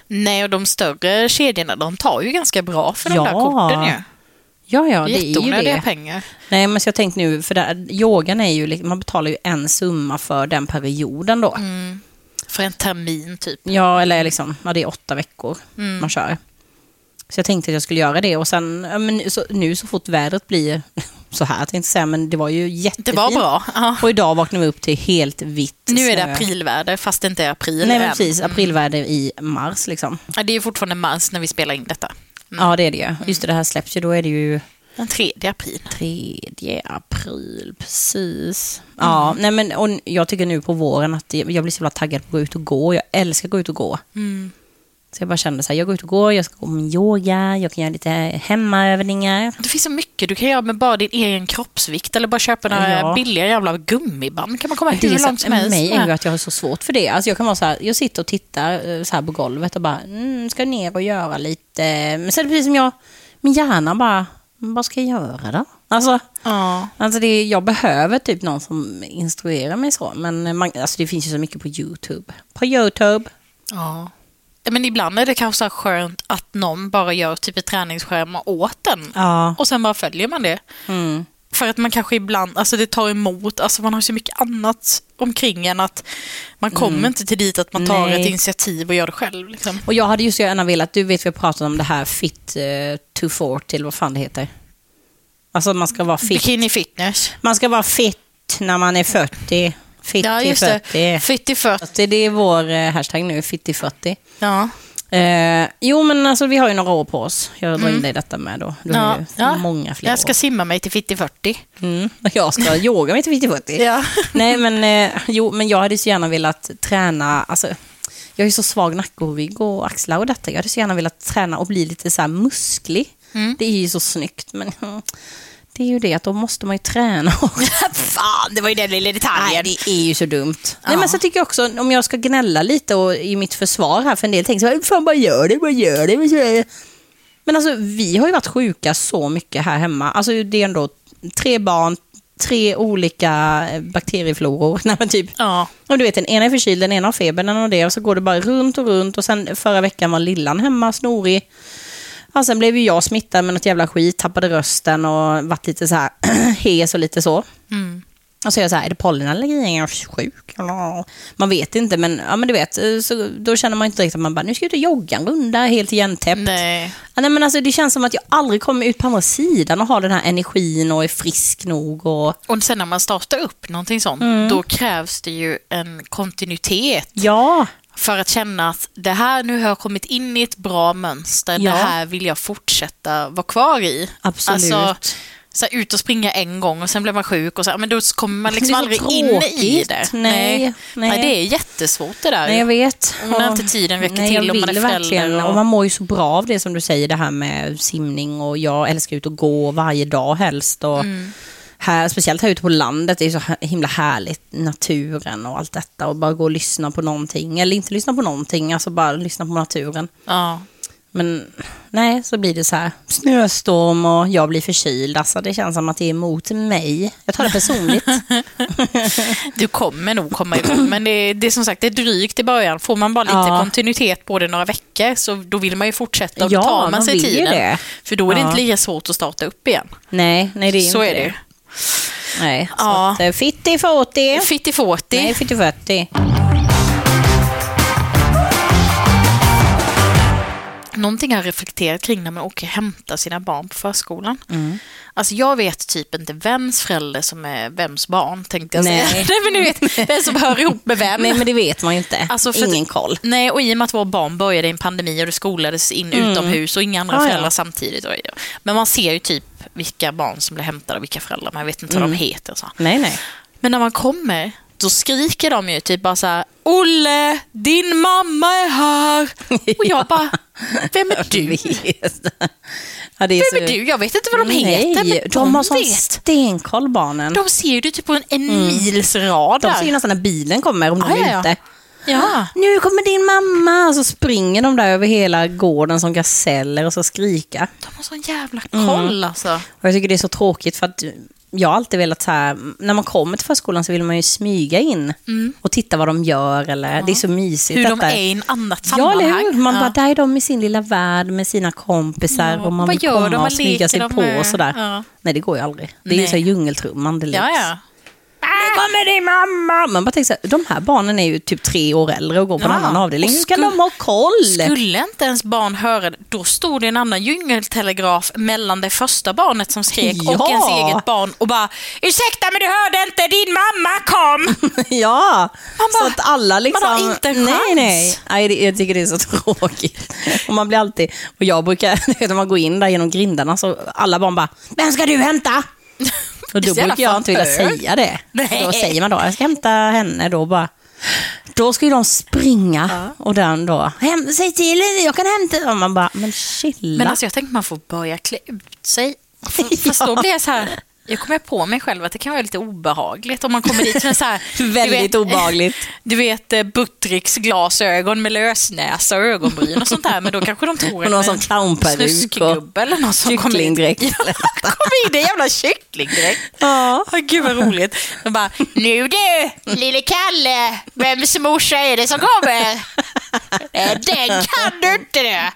Nej, och de större kedjorna de tar ju ganska bra för de där Ja, korten ju. Ja, ja, det är ju det. pengar. Nej, men så jag tänkte nu, för där, yogan är ju, liksom- man betalar ju en summa för den perioden då. Mm. För en termin typ. Ja, eller liksom, ja, det är åtta veckor Mm. man kör. Så jag tänkte att jag skulle göra det och sen, men så, nu så fort vädret blir så här, tänkte jag säga, men det var ju jättefint. Det var bra. Ja. Och idag vaknade vi upp till helt vitt Nu är det snö. aprilväder fast det inte är april Nej, men än. precis. Aprilväder i mars liksom. Ja, det är ju fortfarande mars när vi spelar in detta. Ja, det är det ju. Just det, det här släpps ju, då är det ju Den 3 april. 3 april, precis. Ja, nej men och jag tycker nu på våren att jag jag blir så jävla taggad på att gå ut och gå. Jag älskar att gå ut och gå. Mm. Så jag bara kände så här, jag går ut och går, jag ska gå med yoga, jag kan göra lite hemmaövningar. Det finns så mycket du kan göra med bara din egen kroppsvikt eller bara köpa några Ja. billiga jävla gummiband. kan man komma hur långt som helst. mig är ju att jag har så svårt för det. Alltså jag kan vara så här, jag sitter och tittar eh, så här på golvet och bara, mm, ska ner och göra lite. Men sen är det precis som jag, min hjärna bara, "Men vad ska jag göra då? Alltså, Ja. Alltså det, jag behöver typ någon som instruerar mig så. Men man, alltså det finns ju så mycket på YouTube. På YouTube. Ja. Men ibland är det kanske så skönt att någon bara gör typ ett träningsschema åt den. Ja. Och sen bara följer man det. Mm. För att man kanske ibland, alltså det tar emot, alltså man har så mycket annat omkring en att man kommer inte till dit att man tar Nej. ett initiativ och gör det själv. Liksom. Och jag hade just så gärna velat, du vet vi har pratat om det här fit uh, to 40 eller vad fan det heter. Alltså man ska vara fit. Bikini fitness. Man ska vara fit när man är 40. Fit Ja, just det. 40. Fit i 40. Det är vår eh, hashtag nu, fit till 40. Ja. Eh, jo men alltså vi har ju några år på oss. Jag drar in dig i detta med då. Du har Mm. Ja. ju Ja. många fler Jag ska år. simma mig till fit i 40. Mm. Jag ska yoga mig till fit till 40. Ja. Nej, men, eh, jo, men jag hade så gärna velat träna, alltså, jag är så svag nacke och rygg och axlar och detta. Jag hade så gärna velat träna och bli lite så här musklig. Mm. Det är ju så snyggt, men mm, det är ju det att då måste man ju träna. Fan, det var ju den lilla Nej, detaljen. det är ju så dumt. Nej, Ja. men så tycker jag också, om jag ska gnälla lite och, i mitt försvar här, för en del tänker så här, fan bara gör det, bara gör det. bara gör det." Men alltså, vi har ju varit sjuka så mycket här hemma. Alltså det är ändå tre barn, tre olika eh, bakteriefloror. Nej, men typ, Ja. och du vet, den ena är förkyld, den ena har feber, den har det. Och så går det bara runt och runt. Och sen förra veckan var lillan hemma, snorig. Ja, sen blev ju jag smittad med något jävla skit, tappade rösten och varit lite så här hes och lite så. Mm. Och så är jag så här, är det pollenallergi? Är jag sjuk? Man vet inte, men, ja, men du vet, eh, så, då känner man inte riktigt att man bara, nu ska jag ut och jogga en runda, helt igentäppt. Nej. Ja, nej, men alltså, det känns som att jag aldrig kommer ut på andra sidan och har den här energin och är frisk nog. Och, Och sen när man startar upp någonting sånt, Mm. då krävs det ju en kontinuitet ja, för att känna att det här, nu har jag kommit in i ett bra mönster, Ja. det här vill jag fortsätta vara kvar i. absolut. Alltså, så här, ut och springa en gång och sen blir man sjuk och så, här, men då kommer man liksom aldrig in i det. Nej, nej. Nej, det är jättesvårt det där. Nej, jag vet. Om man inte tiden räcker Nej, till, om man är förälder och- Och man mår ju så bra av det som du säger, det här med simning och jag älskar ut och gå varje dag helst. Och Mm. Här, speciellt här ute på landet, det är så himla härligt, naturen och allt detta. Och bara gå och lyssna på någonting, eller inte lyssna på någonting, alltså bara lyssna på naturen. Ja. Men nej, så blir det så här snöstorm och jag blir förkyld. Alltså det känns som att det är emot mig. Jag tar det personligt. Du kommer nog komma igång, men det, det är som sagt det är drygt i början. Får man bara lite Ja. kontinuitet på det några veckor så då vill man ju fortsätta och Ja, tar man, man sig tiden. det. För då är det Ja. inte lika svårt att starta upp igen. nej, nej det är så inte är det. Nej, så att, fitti 40. Fitti 40. Nej, fitti 40. Någonting jag reflekterat kring när man åker och hämtar sina barn på förskolan. Mm. Alltså jag vet typ inte vems förälder som är vems barn tänkte jag säga. Nej. nej men du vet, vem som hör ihop med vem. Nej men det vet man ju inte. Alltså Ingen koll. Nej och i och med att våra barn började i en pandemi och det skolades in mm. utomhus och inga andra ah, föräldrar ja. samtidigt. Men man ser ju typ vilka barn som blir hämtade och vilka föräldrar, jag vet inte Mm. vad de heter. och Så. Nej, nej. Men när man kommer, då skriker de ju typ bara så här, Olle, din mamma är här. Och jag bara, vem är du? Ja, det är Vem är du? Jag vet inte vad de heter, Nej, men de har sån vet. stenkoll barnen. De ser ju det typ på en, en mils rad De ser ju nästan när bilen kommer om de Ja, är ja, ja. Ja. Nu kommer din mamma! Och så springer de där över hela gården som gaseller och så skrika. De har sån jävla koll alltså. Och jag tycker det är så tråkigt för att jag har alltid velat så här, när man kommer till förskolan så vill man ju smyga in och titta vad de gör eller det är så mysigt. Hur de detta. är i en annat Ja, sammanhang. eller hur? Man Ja. bara, där är de i sin lilla värld med sina kompisar Ja, och man vad vill komma de? och smyga sig de på med? och sådär. Ja. Nej, det går ju aldrig. Det är ju Nej. så här djungeltrumman deluxe. Ja, ja. Kommer din mamma! Man bara tänker så här, de här barnen är ju typ tre år äldre och går på en Ja, annan avdelning. och Hur skulle- de ha koll? Skulle inte ens barn höra det, då stod det en annan djungeltelegraf mellan det första barnet som skrek och Ja. ens eget barn och bara Ursäkta men du hörde inte, din mamma kom! ja, Man bara- så att alla liksom... man har inte en nej, chans. nej. nej det, jag tycker det är så tråkigt. Och man blir alltid... Och jag brukar, när man går in där genom grindarna så alla barn bara, vem ska du hämta? Och då brukar jag inte vilja säga det. Nej. Då säger man då, jag ska hämta henne då bara. Då ska ju de springa och den då, Häm, säg till, jag kan hämta. Och man bara, men chilla. Men alltså jag tänkte man får börja klä ut sig. Fast då blir jag så här, jag kommer på mig själv att det kan vara lite obehagligt om man kommer dit med så här... du Väldigt vet- obehagligt. Du vet eh, Buttricks glasögon med lösnäsa och ögonbryn och sånt där, men då kanske de tror Och någon sån clownperuk Snuskgubbe eller någon som kommer in. Ja, kom in i en jävla kycklingdräkt. Ja. Gud vad roligt. De bara, nu du, lille Kalle, vems morsa är det som kommer? "Eh, Den kan du inte det.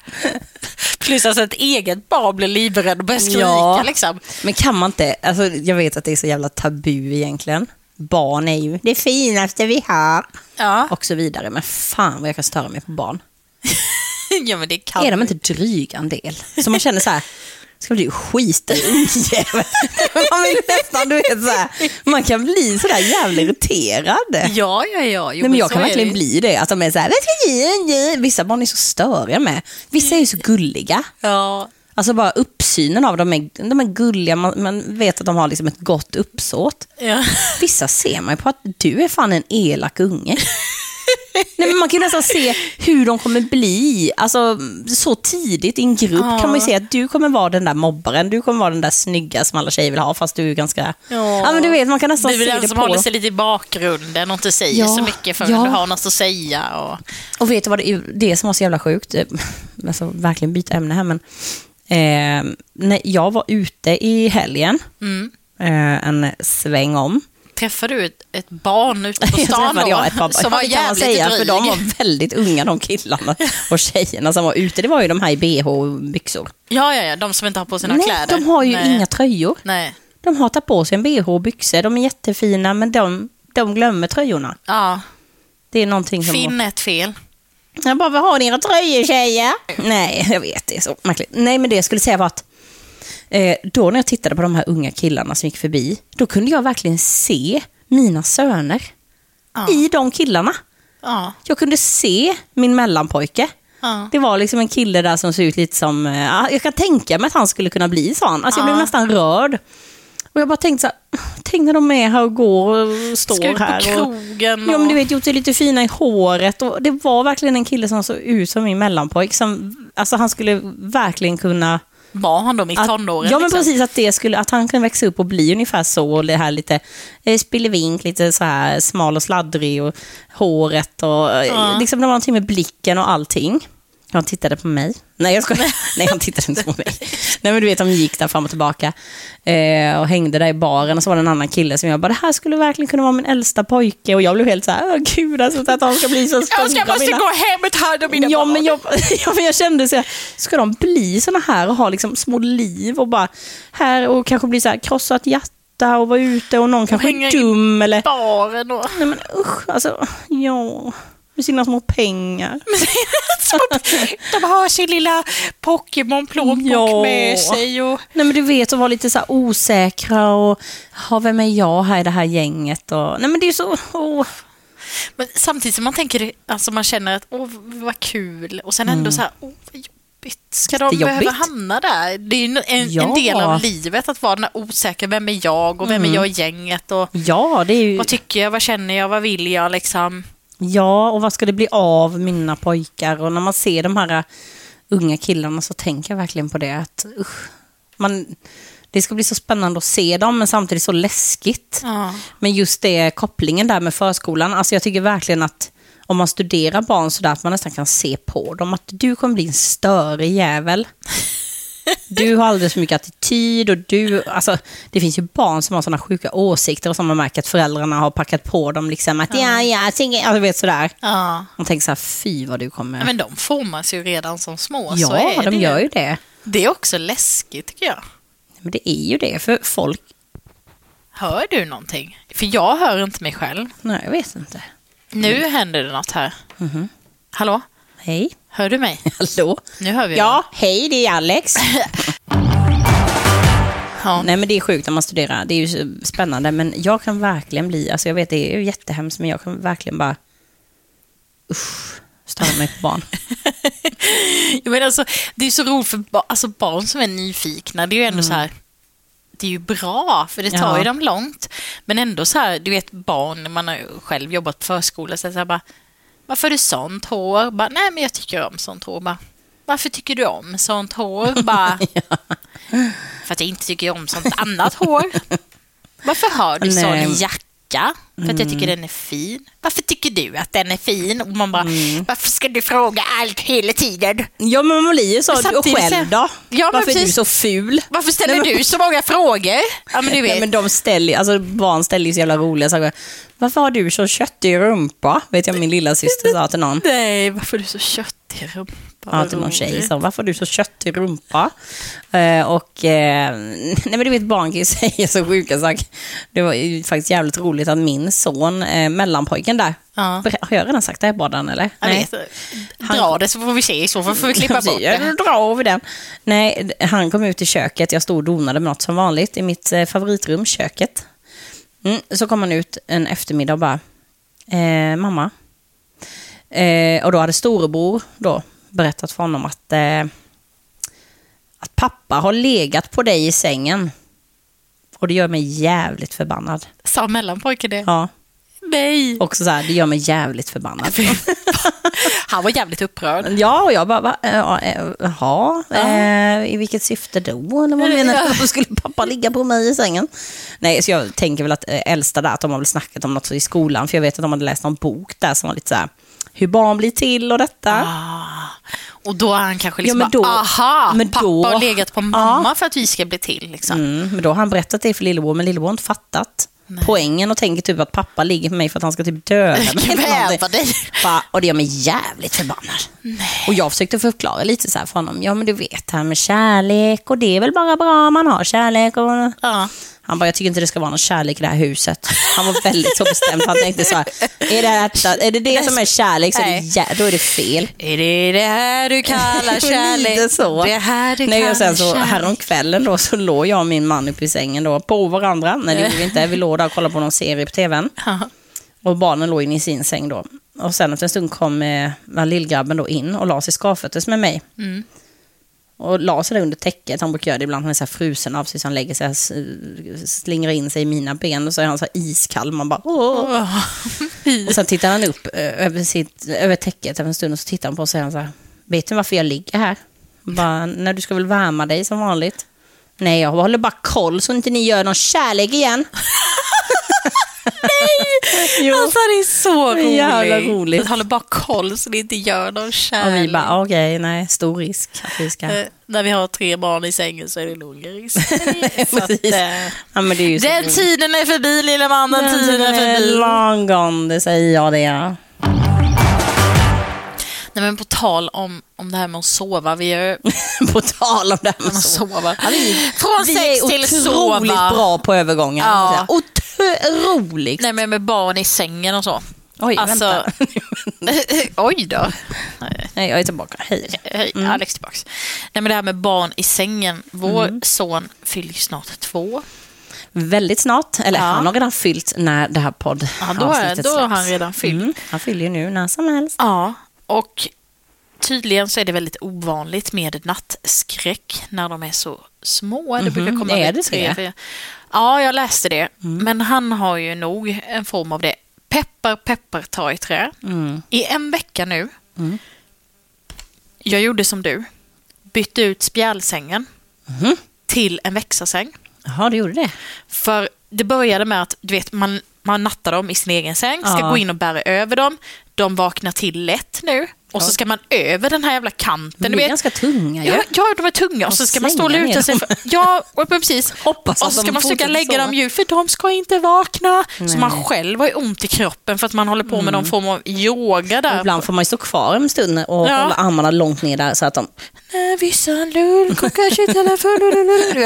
Plus alltså ett eget barn blir livrädd och börjar skrika Ja. liksom. Men kan man inte, alltså jag vet att det är så jävla tabu egentligen. Barn är ju det finaste vi har. Ja. Och så vidare. Men fan vad jag kan störa mig på barn. ja, men det kan Är de inte dryga en del? Så man känner så här, ska du skita i ungjävel? man vill nästan, du vet så här, man kan bli så där jävla irriterad. Ja, ja, ja. Jo, Nej, men jag kan verkligen det. bli det. Att de är så här, vissa barn är så störiga med. Vissa är ju så gulliga. Ja. Alltså bara uppsynen av dem är, de är gulliga, man, man vet att de har liksom ett gott uppsåt. ja. Vissa ser man ju på att du är fan en elak unge. Nej, men man kan ju nästan se hur de kommer bli. Alltså, så tidigt i en grupp Ja. kan man ju se att du kommer vara den där mobbaren. Du kommer vara den där snygga som alla tjejer vill ha, fast du är ganska... Ja. men du vet, man kan nästan Du är se den det som på håller sig lite i bakgrunden och inte säger Ja, så mycket förrän ja. du har något att säga. Och... Och vet du vad det, är? det som var så jävla sjukt? Alltså, verkligen byta ämne här, men... Eh, när jag var ute i helgen, Mm. eh, en sväng om, Träffade du ett, ett barn ute på stan då? jag ett par som var ja, kan man säga, dryg? för de var väldigt unga de killarna och tjejerna som var ute. Det var ju de här i bh och byxor. Ja, ja, ja, de som inte har på sina Nej, kläder. de har ju Nej. inga tröjor. Nej. De har tagit på sig en bh och byxor. De är jättefina, men de, de glömmer tröjorna. Ja, Det är någonting som... finn ett fel. Jag bara, vad har ni era tröjor tjejer? Nej, jag vet, det är så märkligt. Nej, men det jag skulle säga var att eh, då när jag tittade på de här unga killarna som gick förbi, då kunde jag verkligen se mina söner Ja. i de killarna. Ja. Jag kunde se min mellanpojke. Ja. Det var liksom en kille där som såg ut lite som, eh, ja, jag kan tänka mig att han skulle kunna bli sån. Alltså jag Ja. blev nästan rörd. Och jag bara tänkte så här, tänk när de är här och går och står Ska ut på här. Och, krogen. Och... ja men du vet, gjort sig lite fina i håret. Och det var verkligen en kille som såg ut som min mellanpojk. Som, alltså han skulle verkligen kunna... Var han då i Att, tonåren? ja men liksom? precis, att, det skulle, att han kunde växa upp och bli ungefär så. Och det här lite eh, spillevink, lite så här smal och sladdrig och håret och eh, Ja. liksom det var någonting med blicken och allting. Han tittade på mig. Nej, jag skojar. Nej, han tittade inte på mig. Nej, men du vet, de gick där fram och tillbaka eh, och hängde där i baren och så var det en annan kille som jag bara, det här skulle verkligen kunna vara min äldsta pojke och jag blev helt så här, åh gud, alltså, att de ska bli så stora. Jag ska måste mina- gå hem och ta hand om mina Ja barn. men, jag, ja, men jag kände så här, ska de bli såna här och ha liksom små liv och bara här och kanske bli så här krossat hjärta och vara ute och någon kanske hänga är i dum eller... Baren och... Nej men usch, alltså, ja. Med sina små pengar. De har sin lilla Pokémon-plånbok Ja. med sig. Och... Nej men du vet att vara lite så osäkra och ha vem är jag här i det här gänget och nej men det är så, åh. Men samtidigt som man tänker, alltså man känner att åh vad kul och sen ändå så här, åh vad jobbigt. Ska de behöva hamna där? Det är ju en, Ja. en del av livet att vara den här osäkra, vem är jag och vem är jag i gänget och Ja, det är ju, vad tycker jag, vad känner jag, vad vill jag liksom? Ja och vad ska det bli av mina pojkar och när man ser de här äh, unga killarna så tänker jag verkligen på det att usch, man, det ska bli så spännande att se dem men samtidigt så läskigt. Ja. Men just det, kopplingen där med förskolan, alltså jag tycker verkligen att om man studerar barn så där att man nästan kan se på dem att du kommer bli en störig jävel. Du har alldeles för mycket attityd och du, alltså det finns ju barn som har sådana sjuka åsikter och som man märker att föräldrarna har packat på dem liksom att ja, ja, sing- alltså vet sådär. Ja. Man tänker så här, fy vad du kommer... Ja, Men de formas ju redan som små. så ja, är de det gör ju det. Det är också läskigt tycker jag. Men det är ju det, för folk, Hör du någonting? För jag hör inte mig själv. nej jag vet inte. Nu händer det något här. Hallå? Hej, Hör du mig? hallå? Nu hör vi Ja, hej det är Alex. ja. Nej men det är sjukt när man studerar, det är ju spännande men jag kan verkligen bli, alltså jag vet det är ju jättehemskt men jag kan verkligen bara usch, störa mig på barn. Jag menar, alltså, det är så roligt för alltså, barn som är nyfikna. Det är ju ändå så här, det är ju bra för det tar Ja. ju dem långt. Men ändå så här, du vet barn, när man har själv jobbat på förskola, så så här bara, varför har du sånt hår? Bara, Nej men jag tycker om sånt hår. Bara, varför tycker du om sånt hår? Bara, För att jag inte tycker om sånt annat hår. Varför har du sån Nej. Jacka? För att jag tycker den är fin. Varför tycker du att den är fin? Och man bara, Mm. varför ska du fråga allt hela tiden? Ja men man blir ju så, och själv då? Ja, Varför är du precis. så ful? Varför ställer Nej, men- du så många frågor? Ja, men du vet. Nej, men de ställer, alltså barn ställer ju så jävla roliga saker. Varför har du så köttig rumpa? Vet jag min lilla syster sa till någon. Nej, varför är du så köttig i Ja, till någon tjej. Så, varför har du så köttig rumpa? Eh, och, eh, nej men du vet, barn kan ju säga så sjuka saker. Det var ju faktiskt jävligt roligt att min son, eh, mellanpojken där, Ja. Har jag redan sagt det här podden eller? Jag vet, dra det så får vi se, i så fall får vi klippa bort det. drar vi den. Nej, han kom ut i köket, jag stod och donade med något som vanligt i mitt eh, favoritrum, köket. Mm, så kom han ut en eftermiddag och bara, eh, mamma. Eh, och då hade storebror då berättat för honom att, eh, att pappa har legat på dig i sängen. Och det gör mig jävligt förbannad. Sa mellanpojken det? Ja, Nej. också så här, det gör mig jävligt förbannad. Han var jävligt upprörd. Ja, och jag bara, va? Ja, eh, Jaha, eh, i vilket syfte då? Eller vad menar du? Varför skulle pappa ligga på mig i sängen? Nej, så jag tänker väl att eh, äldsta där, att de har väl snackat om något i skolan, för jag vet att de hade läst någon bok där som var lite så här, hur barn blir till och detta. Ah. Och då är han kanske liksom Ja, då- bara, aha, men pappa då- har legat på mamma för att vi ska bli till. Liksom. Mm, men då har han berättat det för lillebror, men lillebror har inte fattat poängen och tänker typ att pappa ligger med mig för att han ska typ döda mig. dig. Och det gör mig jävligt förbannad. Och jag försökte förklara lite så här för honom. Ja men du vet det här med kärlek och det är väl bara bra om man har kärlek. Och... Ja. Han bara, jag tycker inte det ska vara någon kärlek i det här huset. Han var väldigt så bestämd. Han tänkte så här, är det, detta, är det det som är kärlek så är det, jä- då är det fel. Är det det här du kallar kärlek? Lite så. Det här du Nej, kallar och sen så kärlek? häromkvällen då så låg jag och min man uppe i sängen då på varandra. Nej det gjorde vi inte. Vi låg där och kollade på någon serie på tvn. Ja. Och barnen låg inne i sin säng då. Och sen efter en stund kom eh, lillgrabben då in och la sig skavfötters med mig. Mm. Och la sig där under täcket. Han brukar göra det ibland. Han är så här frusen av sig så han lägger sig, slingrar in sig i mina ben och så är han så här iskall. Man bara åh. Och sen tittar han upp över, sitt, över täcket efter en stund och så tittar han på och säger han så här. Vet du varför jag ligger här? Bara, när du ska väl värma dig som vanligt? Nej, jag håller bara koll så inte ni gör någon kärlek igen. Jo. Alltså det är så roligt. Jävla roligt. Jag håller bara koll så det inte gör någon Och kärlek. vi bara, okej, nej, stor risk att vi ska... Eh, när vi har tre barn i sängen så är det en risk. Att, eh, Ja, men det är ju den roligt. tiden är förbi lilla man, den tiden är förbi. Long gone, det säger jag det. Ja. Nej, men på tal om, om det här med att sova, vi är På tal om det här med att sova. Ja, vi, Från vi sex är till otroligt sova. bra på övergångar. Ja. Otroligt. Nej, men med barn i sängen och så. Oj, Alltså- vänta. Oj då. Nej, jag är tillbaka. Hej. Hej, Alex tillbaks. Nej, men det här med barn i sängen. Vår Mm. son fyller snart två. Väldigt snart, eller Ja. han har redan fyllt när det här podd Ja, då är, då har han redan fyllt. Mm, han fyller ju nu när som helst. Ja, och tydligen så är det väldigt ovanligt med nattskräck när de är så små. Det brukar komma Mhm. Är vid det tre, fyra- Ja, jag läste det. Mm. Men han har ju nog en form av det. Peppar, peppar, ta i trä. Mm. I en vecka nu. Jag gjorde som du. Bytte ut spjälsängen Mhm. till en växarsäng. Jaha, du gjorde det? För det började med att du vet, man, man nattar dem i sin egen säng, ska Ja. gå in och bära över dem. De vaknar till lätt nu. Och så ska man över den här jävla kanten. De är vet. ganska tunga ju. Ja, ja, de är tunga och så ska man stå och luta sig. För, ja, precis. Hoppas och så ska man försöka lägga dem ju, för de ska inte vakna. Så Nej. man själv har ju ont i kroppen för att man håller på med någon form av yoga där. Ibland får man ju stå kvar en stund och Ja. hålla armarna långt ner där så att de... När vissan lull,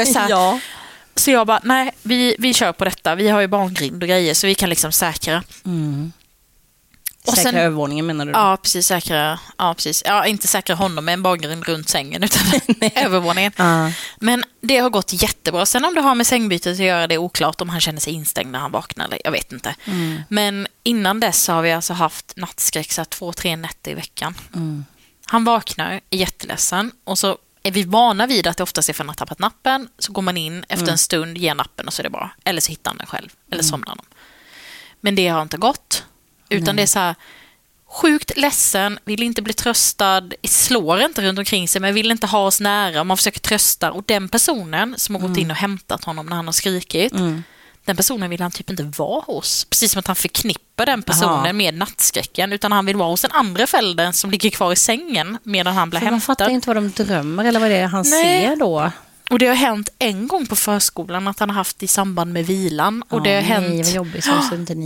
så, här. Ja. så jag bara, nej, vi, vi kör på detta. Vi har ju barngrind och grejer så vi kan liksom säkra. Och Säkra sen- övervåningen menar du? Ja, precis. Säkra, ja, precis. Ja, inte säkra honom med en barngrind runt sängen, utan övervåningen. Ja. Men det har gått jättebra. Sen om det har med sängbytet att göra, det är oklart om han känner sig instängd när han vaknar. Eller, jag vet inte. Men innan dess har vi alltså haft nattskräck så två, tre nätter i veckan. Han vaknar, är jätteledsen och så är vi vana vid att det oftast är för att han har tappat nappen. Så går man in efter en stund, ger nappen och så är det bra. Eller så hittar han den själv. Eller somnar han. Men det har inte gått. Utan det är så här, sjukt ledsen, vill inte bli tröstad, slår inte runt omkring sig men vill inte ha oss nära. Man försöker trösta och den personen som har gått in och hämtat honom när han har skrikit, den personen vill han typ inte vara hos. Precis som att han förknippar den personen Aha. med nattskräcken utan han vill vara hos den andra föräldern som ligger kvar i sängen medan han blir För man fattar hämtad. inte vad de drömmer eller vad det är han Nej. ser då. Och det har hänt en gång på förskolan att han har haft i samband med vilan. Och det har Ja, hänt jobbigt.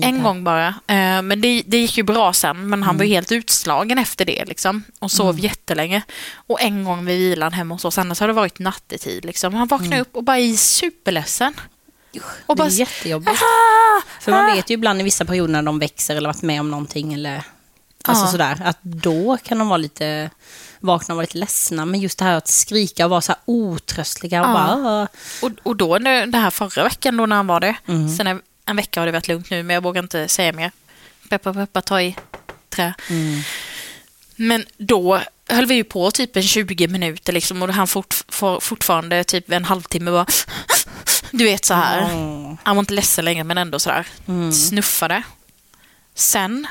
En gång bara. Eh, Men det, det gick ju bra sen, men han Mm. var helt utslagen efter det liksom, och sov jättelänge. Och en gång vid vilan hemma hos oss, annars har det varit nattetid. Liksom. Han vaknade upp och bara är superledsen. Och Mm. Det bara, är jättejobbigt. ah, För man vet ju ibland i vissa perioder när de växer eller varit med om någonting eller alltså Ja. sådär, att då kan de vara lite vakna och vara lite ledsna. Men just det här att skrika och vara så här otröstliga och Ja. bara... Och, och då det här förra veckan då när han var det, Mm. sen en, en vecka har det varit lugnt nu, men jag vågar inte säga mer. Peppa, peppa, ta i trä. Mm. Men då höll vi ju på typ en 20 minuter liksom, och han fort, for, fortfarande typ en halvtimme bara... Du vet så här. Mm. Han var inte ledsen längre men ändå sådär. Snuffade. Sen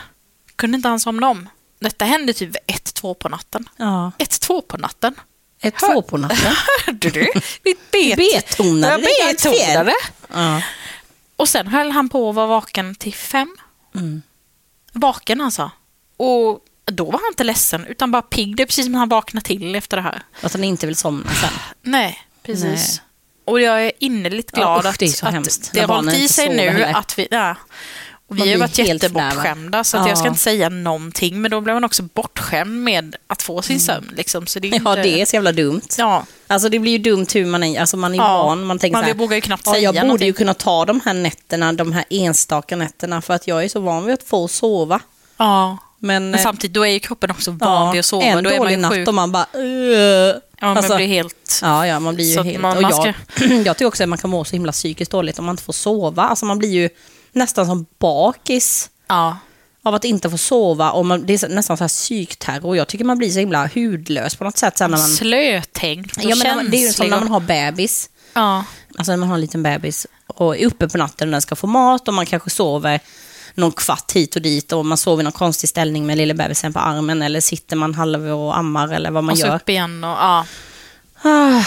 kunde inte han somna om. Detta hände typ ett, två på natten. Ja. Ett, två på natten. Ett två på natten. Hörde du? Vi bet. Betonade Jag betonade. Ja. Och sen höll han på att vara vaken till fem. Mm. Vaken alltså. Och då var han inte ledsen utan bara pigg. Det är precis som han vaknade till efter det här. Att han inte vill somna sen. Nej, precis. Nej. Och jag är innerligt Ja, glad usch, att, det är att hemskt det har hållit i sig nu. heller. Att vi, ja. Och vi Man har ju blir varit jättebortskämda så att jag ska Ja. inte säga någonting. Men då blev man också bortskämd med att få sin sömn. Liksom. Så det är Ja, inte... det är så jävla dumt. Ja, Alltså det blir ju dumt hur man är, alltså man är Ja, van. Man tänker man här, vågar ju knappt ja, säga Jag borde någonting." ju kunna ta de här nätterna, de här enstaka nätterna, för att jag är så van vid att få sova. ja. Men, Men eh, samtidigt, då är ju kroppen också van vid att sova. en då är man dålig ju natt sjuk. och man bara... Uh, Ja, man alltså, blir helt... Ja, ja, man blir ju helt... man- och man jag, jag tycker också att man kan må så himla psykiskt dåligt om man inte får sova. Alltså man blir ju nästan som bakis Ja. av att inte få sova. Och man, det är nästan så här psykterror. Jag tycker man blir så himla hudlös på något sätt. Sen när man, Slötänkt och ja, men det är ju som när man har bebis. Ja. Alltså när man har en liten bebis och är uppe på natten och den ska få mat och man kanske sover någon kvart hit och dit och man sover i någon konstig ställning med lilla bebisen på armen eller sitter man halv och ammar eller vad man Och så gör. upp igen och... Ja. Ah,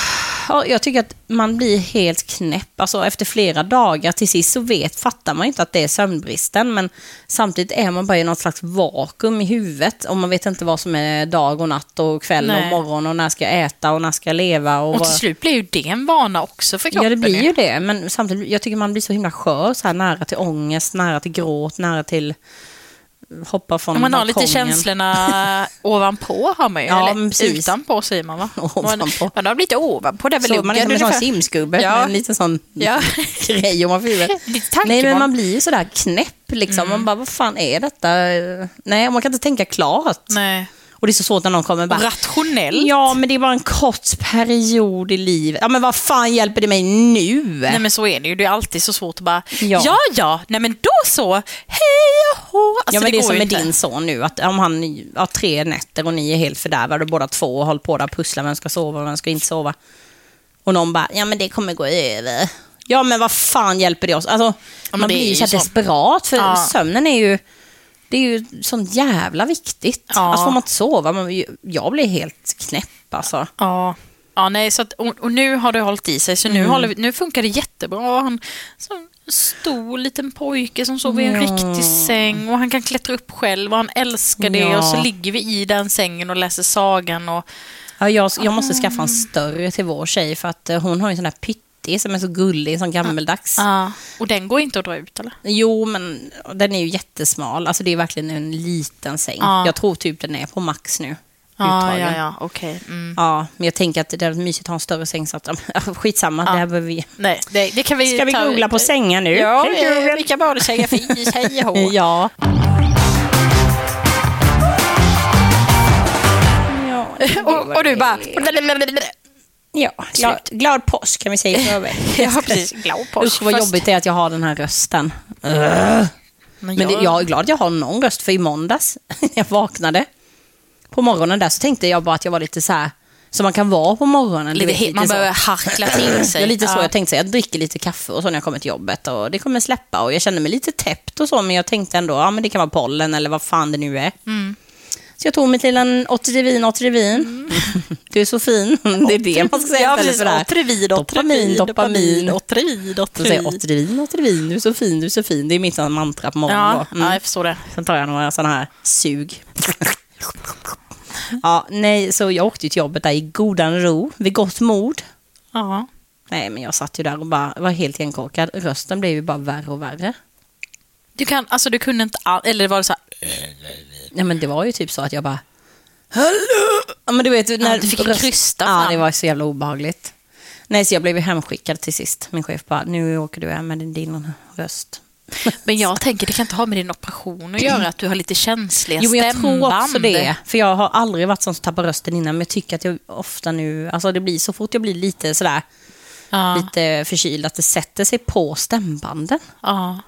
ja, jag tycker att man blir helt knäpp. Alltså efter flera dagar till sist så vet, fattar man inte att det är sömnbristen. Men samtidigt är man bara i något slags vakuum i huvudet. Och man vet inte vad som är dag och natt och kväll Nej. och morgon och när ska jag äta och när ska jag leva. Och, Och till slut blir ju det en vana också för kroppen. Ja, det blir ju det. Men samtidigt, jag tycker man blir så himla skör, så här nära till ångest, nära till gråt, nära till hoppa från Om man har lite balkongen. känslorna ovanpå har man ju. Ja, eller precis. utanpå säger man va? Ovanpå. Man har lite ovanpå, det är väl Så man är som en sån simskubbe Ja. med en liten sån Ja. grej om man får huvudet. Lite. Nej, men man blir ju sådär knäpp liksom. Mm. Man bara, vad fan är detta? Nej, man kan inte tänka klart. Nej. Och det är så svårt när någon kommer bara, Rationellt. ja men det är bara en kort period i livet. Ja men vad fan hjälper det mig nu? Nej men så är det ju, det är alltid så svårt att bara, Ja. ja ja, nej men då så, hej och. Alltså, ja men det, är går som med din son nu, att om han har tre nätter och ni är helt fördärvade båda två och håller på där och pusslar, vem ska sova och vem ska inte sova. Och någon bara, ja men det kommer gå över. Ja men vad fan hjälper det oss? Alltså, men man det blir är ju så. desperat för Ja. sömnen är ju, det är ju sånt jävla viktigt. Ja. Alltså får man inte sova, man, jag blir helt knäpp alltså. Ja. Ja, nej, så att, och, och nu har det hållit i sig, så Mm. nu, håller vi, nu funkar det jättebra. Han som stor liten pojke som sover i en Ja. riktig säng och han kan klättra upp själv och han älskar det Ja. och så ligger vi i den sängen och läser sagan och Ja, jag, jag måste skaffa en större till vår tjej för att eh, hon har en sån där pyttig som är så gullig, sån gammeldags. Ja. Och den går inte att dra ut eller? Jo, men den är ju jättesmal. Alltså det är verkligen en liten säng. Ja. Jag tror typ den är på max nu. Ja, ja, ja, okej. Mm. Ja, men jag tänker att det är mysigt att ha en större säng så att, skitsamma, Ja. det här behöver vi... Nej, det, det kan vi Ska vi googla på sängar nu? Ja, Hej, vi, Google. vi kan bara säga fis, hej och hå. Ja och, och du bara... Ja, glad, glad påsk kan vi säga i förväg. Ja, precis. Glad påsk Usch vad först. jobbigt det är att jag har den här rösten. Men, Men det, jag är glad att jag har någon röst, för i måndags när jag vaknade på morgonen där så tänkte jag bara att jag var lite så här som man kan vara på morgonen. lite, vet, he- man så. behöver harkla till sig. Är lite så Ja. jag tänkte, så jag dricker lite kaffe och så när jag kommer till jobbet och det kommer släppa och jag känner mig lite täppt och så men jag tänkte ändå, ja men det kan vara pollen eller vad fan det nu är. Mm. Så jag tog mig till en Otrivin, Otrivin. Du är så fin, det är det man ska säga Ja, istället för det här. Otrivin, Dopamin, dopamin. Säger jag otrivin. Otrivin, Otrivin, du är så fin, du är så fin. Det är mitt mantra på morgonen Ja. Mm. ja, jag förstår det. Sen tar jag några sådana här sug. ja, nej, så jag åkte till jobbet där i godan ro, vid gott mod. Ja. Nej, men jag satt ju där och bara var helt igenkorkad. Rösten blev ju bara värre och värre. Du, kan, alltså, du kunde inte all, eller var det så här, Nej, men det var ju typ så att jag bara... Hallå! Ja, men du vet, när du fick krysta Ja, fram. det var så jävla obehagligt. Nej, så jag blev hemskickad till sist. Min chef bara, nu åker du hem med din, röst. Men jag tänker, det kan inte ha med din operation att göra, att du har lite känsliga Jo, men jag stämband. tror också det. För jag har aldrig varit sån som tappar rösten innan, men jag tycker att jag ofta nu, alltså det blir så fort jag blir lite sådär, Ja, lite förkyld, att det sätter sig på stämbanden. ja.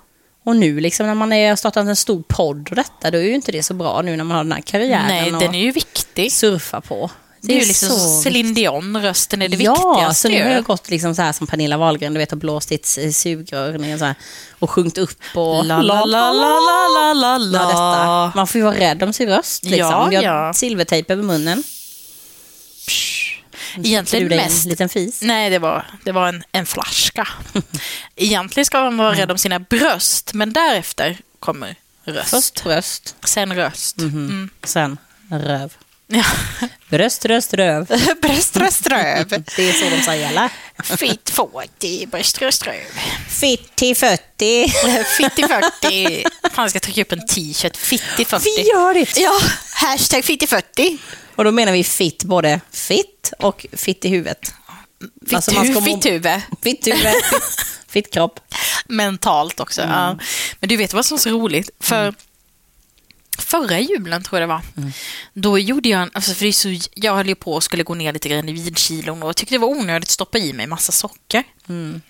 Och nu liksom när man har startat en stor podd och detta, då är ju inte det så bra nu när man har den här karriären Nej, den är ju viktig. surfa på. Det är ju liksom så Celine Dion, rösten är det ja, viktigaste. så nu har jag gått liksom så här som Pernilla Wahlgren, du vet, och blåst i ett eh, sugrör så här, och sjungit upp och... La, la, la, la, la, la, Ja, detta. Man får ju vara rädd om sin röst. Liksom. Ja, jag ja. silvertejp över munnen. Egentligen du mest... en liten fis? Nej, det var, det var en, en flaska. Egentligen ska man vara rädd om sina bröst, men därefter kommer röst. Först bröst, Sen röst. Mm. sen röv. Ja. Bröst, röst, röv. bröst, röst, röv. Det är så de säger, eller? Fitt 40, bröst, röst, röv. Fitti 40. Fitti 40. Fan, jag ska trycka upp en t-shirt. Fitti 40. Vi gör det! Ja, hashtag fitti 40. Och då menar vi fitt, både fitt och fitt i huvudet. Fitt, Alltså, man ska må- fitt huvud. Fitt huvud, fitt kropp. Mentalt också. Mm. Ja. Men du vet vad som är så roligt? För förra julen tror jag det var. Mm. Då gjorde jag en, alltså för det så, jag höll ju på och skulle gå ner lite grann i vidkilon och tyckte det var onödigt att stoppa i mig massa socker. Mm.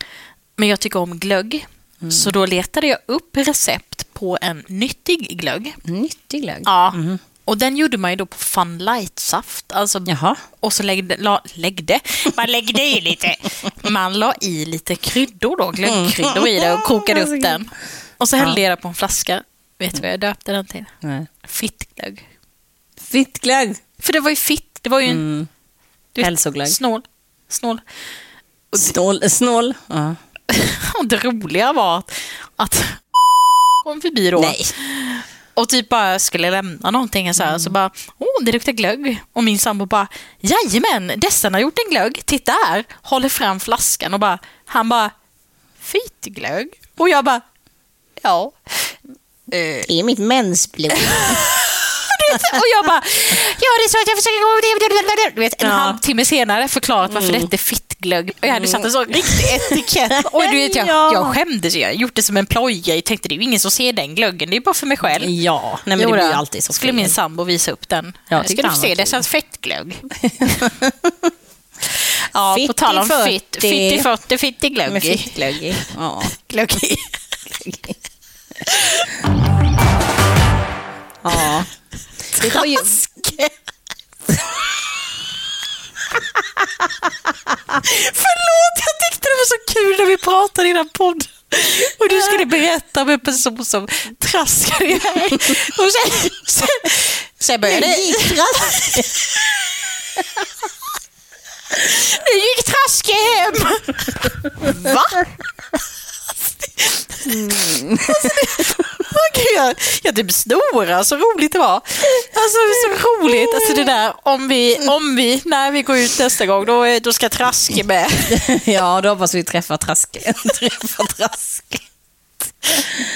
Men jag tycker om glögg. Så då letade jag upp recept på en nyttig glögg. Nyttig glögg. Ja. Och den gjorde man ju då på Fun Light-saft. Alltså, Jaha. och så läggde, la, läggde, man läggde i lite, man la i lite kryddor då, glöggkryddor i det och kokade upp den. Och så hällde jag det på en flaska. Vet du vad jag döpte den till? Nej. Fittglögg. Fittglögg. För det var ju fitt, det var ju en Mm. du vet, Hälsoglögg. snål. snål. Snål. Snål. Ja. Och det roliga var att, att kom förbi då. Nej. Och typ bara skulle lämna någonting så här, Mm. så bara, åh det luktar glögg. Och min sambo bara, jajamän, Dessan har gjort en glögg, titta här. Håller fram flaskan och bara, han bara, fitglögg. Och jag bara, ja. Det är mitt mensblod. och jag bara, ja det är så att jag försöker. Du vet, en Ja. halvtimme senare förklarat varför detta är fittglögg. Och jag hade satt en sån riktig etikett. Och du vet, jag, Ja. jag skämdes ju. Jag gjort det som en ploja. Jag tänkte det är ju ingen som ser den glöggen, det är bara för mig själv. Ja, nej men det blir alltid så Skulle min sambo visa upp den. Ja, Ska du få se, det känns fettglögg. ja, på Fitti tal om fitt, fitti Med glögg. fittglögg i. Ja. Glögg. Ja. Det var ju... Förlåt, jag tyckte det var så kul när vi pratade i den podden. Och du skulle berätta om en person som traskade iväg. Och sen, sen, sen började det... Nu gick Traske hem. Va? Åh, gud, jag, jag typ snorar, så roligt det var. Alltså det så roligt. Alltså det där, om vi, om vi, när vi går ut nästa gång, då, då ska Traske med. Ja, då hoppas vi träffa Traske. Träffa Traske.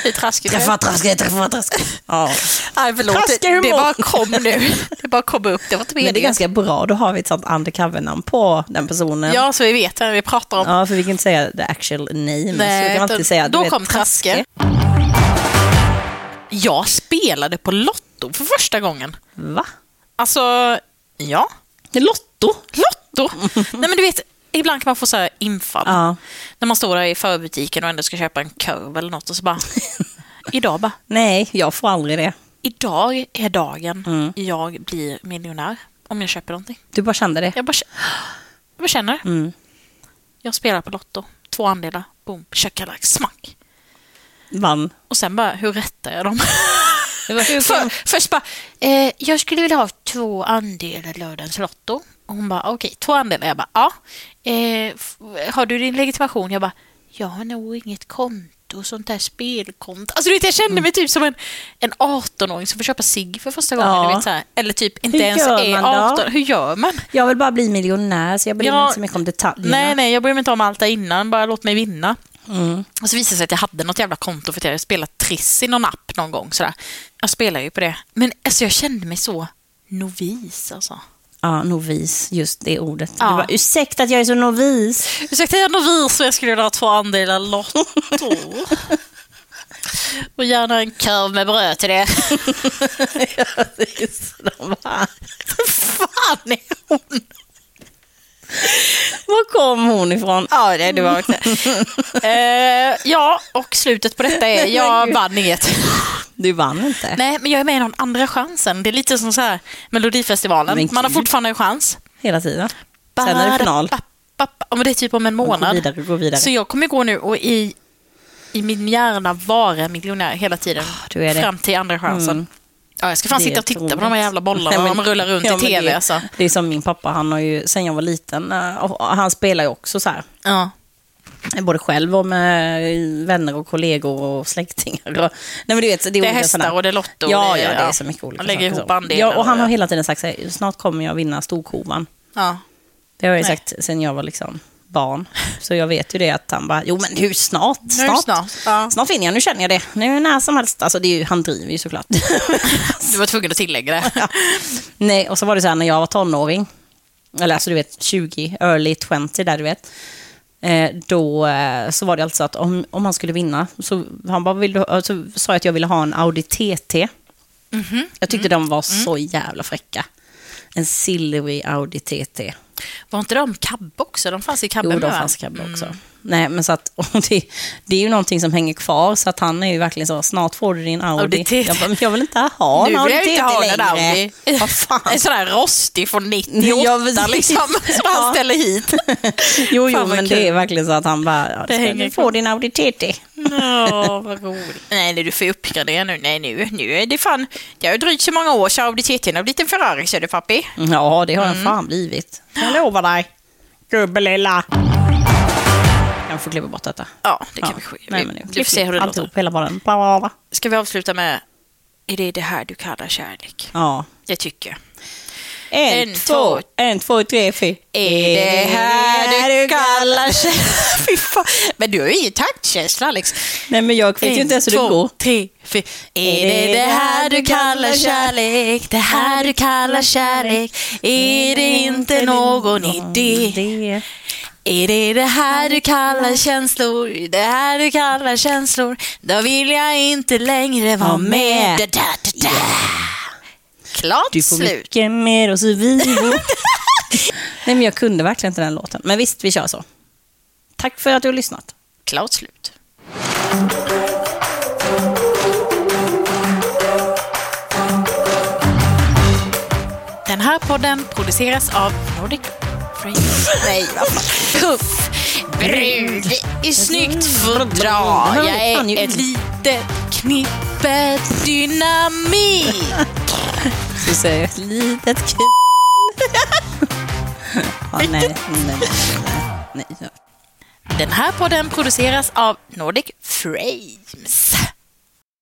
Det. Träffa Traske, träffa Traske. Ja. Nej, förlåt. Traske Det, det bara kom nu. Bara kom upp. Det var inte Men det är ganska bra, då har vi ett sånt undercover-namn på den personen. Ja, så vi vet vad vi pratar om. Ja, för vi kan inte säga the actual name. så vi kan alltid säga, då vet, kom Traske. Jag spelade på Lotto för första gången. Va? Alltså, ja. Lotto? Lotto! Nej men du vet, ibland kan man få så här infall. Ja. När man står där i förbutiken och ändå ska köpa en korv eller något och så bara... idag bara, Nej, jag får aldrig det. Idag är dagen Mm. jag blir miljonär. Om jag köper någonting. Du bara kände det? Jag bara, jag bara känner. Mm. Jag spelar på Lotto. Två andelar. Boom. Tjackalak. Smack. Vann. Och sen bara, hur rättar jag dem? Det För, först bara, eh, jag skulle vilja ha två andelar lördagens Lotto. Och hon bara, okej, två andelar. Jag bara, ja. Eh, har du din legitimation? Jag bara, jag har nog inget konto, sånt där spelkonto. Alltså du vet, jag kände mig typ som en, en 18-åring som får köpa cigg för första gången. Ja. Du vet, så här. Eller typ inte Hur ens är man då? 18. Hur gör man? Jag vill bara bli miljonär, så jag bryr mig Ja, inte så mycket om detaljerna. Nej, nej, jag bryr mig inte om allt där innan. Bara låt mig vinna. Mm. Och så visade det sig att jag hade något jävla konto för att jag hade spelat Triss i någon app någon gång. Sådär. Jag spelar ju på det. Men alltså, jag kände mig så novis alltså. Ja, novis, just det ordet. Ja. Du bara, ursäkta att jag är så novis. Ursäkta, jag är novis och jag skulle vilja ha två andelar Lotto. och gärna en korv med bröd till det. De bara, fan är hon? Var kom hon ifrån? Ja, det, det var eh, Ja, och slutet på detta är jag vann inget. Du vann inte. Nej, men jag är med i någon andra chansen. Det är lite som så här Melodifestivalen. Man har fortfarande en chans. Hela tiden. Sen är det final. Ja, men det är typ om en Gå månad. vidare, gå vidare. Så jag kommer gå nu och i, i min hjärna vara miljonär hela tiden. det. Fram till andra chansen. Mm. Ja, jag ska fan Det sitta och titta på otroligt. de här jävla bollarna men- de rullar runt Ja, i tv. Det, Alltså. det är som min pappa, han har ju, sen jag var liten, eh, han spelar ju också så här. Ja. Både själv och med vänner och kollegor och släktingar. Och, nej, men du vet, det är, Det är hästar sådana- och det är Lotto. Ja, ja, det, är så mycket olika Man lägger ihop andelar. Ja, och han har hela tiden sagt så här, snart kommer jag vinna storkovan. Ja. Det har jag ju sagt sen jag var liksom barn. Så jag vet ju det att han bara, jo men hur snart? Nu Snart, snart. Ja. snart vinner jag, nu känner jag det. Nu när som helst. Alltså det är ju, han driver ju såklart. Du var tvungen att tillägga det. Ja. Nej, och så var det så här när jag var tonåring, eller alltså du vet 20, early 20 där du vet. Eh, då eh, så var det alltså att om, om han skulle vinna så, han bara, vill du, så sa jag att jag ville ha en Audi TT. Mhm. Jag tyckte de var Mm. så jävla fräcka. En silvery Audi TT. Var inte de cab också? De fanns i cabben Jo, de fanns cab också. Nej, men så att, det, det är ju någonting som hänger kvar, så att han är ju verkligen så, snart får du din Audi. Audi. Jag, bara, jag vill inte ha en Nu Audi TT längre. Audi. Vad fan. En sån här rostig från 98 Ja, precis. liksom. Som han ställer hit. Jo, jo men kul. det är verkligen så att han bara, ja, Det ska du få din Audi TT. Ja, vad roligt. Nej, nej, du får uppgradera nu. Nej, nu, nu är det fan... Det har ju drygt så många år så Audi TT har blivit en Ferrari, ser du pappi. Ja, det har Mm. den fan blivit. Jag lovar dig. Gubbelilla. Jag får klippa bort detta. Ja, det kan Ja. vi skicka. Nej, Vi, men du får se hur det Alltihop, låter. hela. Bla, bla, bla. Ska vi avsluta med... Är det det här du kallar kärlek? Ja. Det tycker jag. En, En, två, två. en, två, tre, fyra. Är det här du kallar kärlek? Men du har ju ingen taktkänsla Alex. Nej, men jag vet ju inte ens hur det två, går. tre, fyra. Är det det här du kallar kärlek? Det här du kallar kärlek? Är det inte någon idé? Är det det här du kallar känslor? Det här du kallar känslor? Då vill jag inte längre vara med. da, da, da. Klart Du får slut. mycket mer och så vivo. Nej, men jag kunde verkligen inte den låten. Men visst, vi kör så. Tack för att du har lyssnat. Klart slut. Den här podden produceras av Nordic. Nej. Puff. Brud i snyggt fodral. Jag är ett litet knippe dynamit. Så säger ett litet ja, nej, nej, nej, nej, nej. Den här podden produceras av Nordic Frames.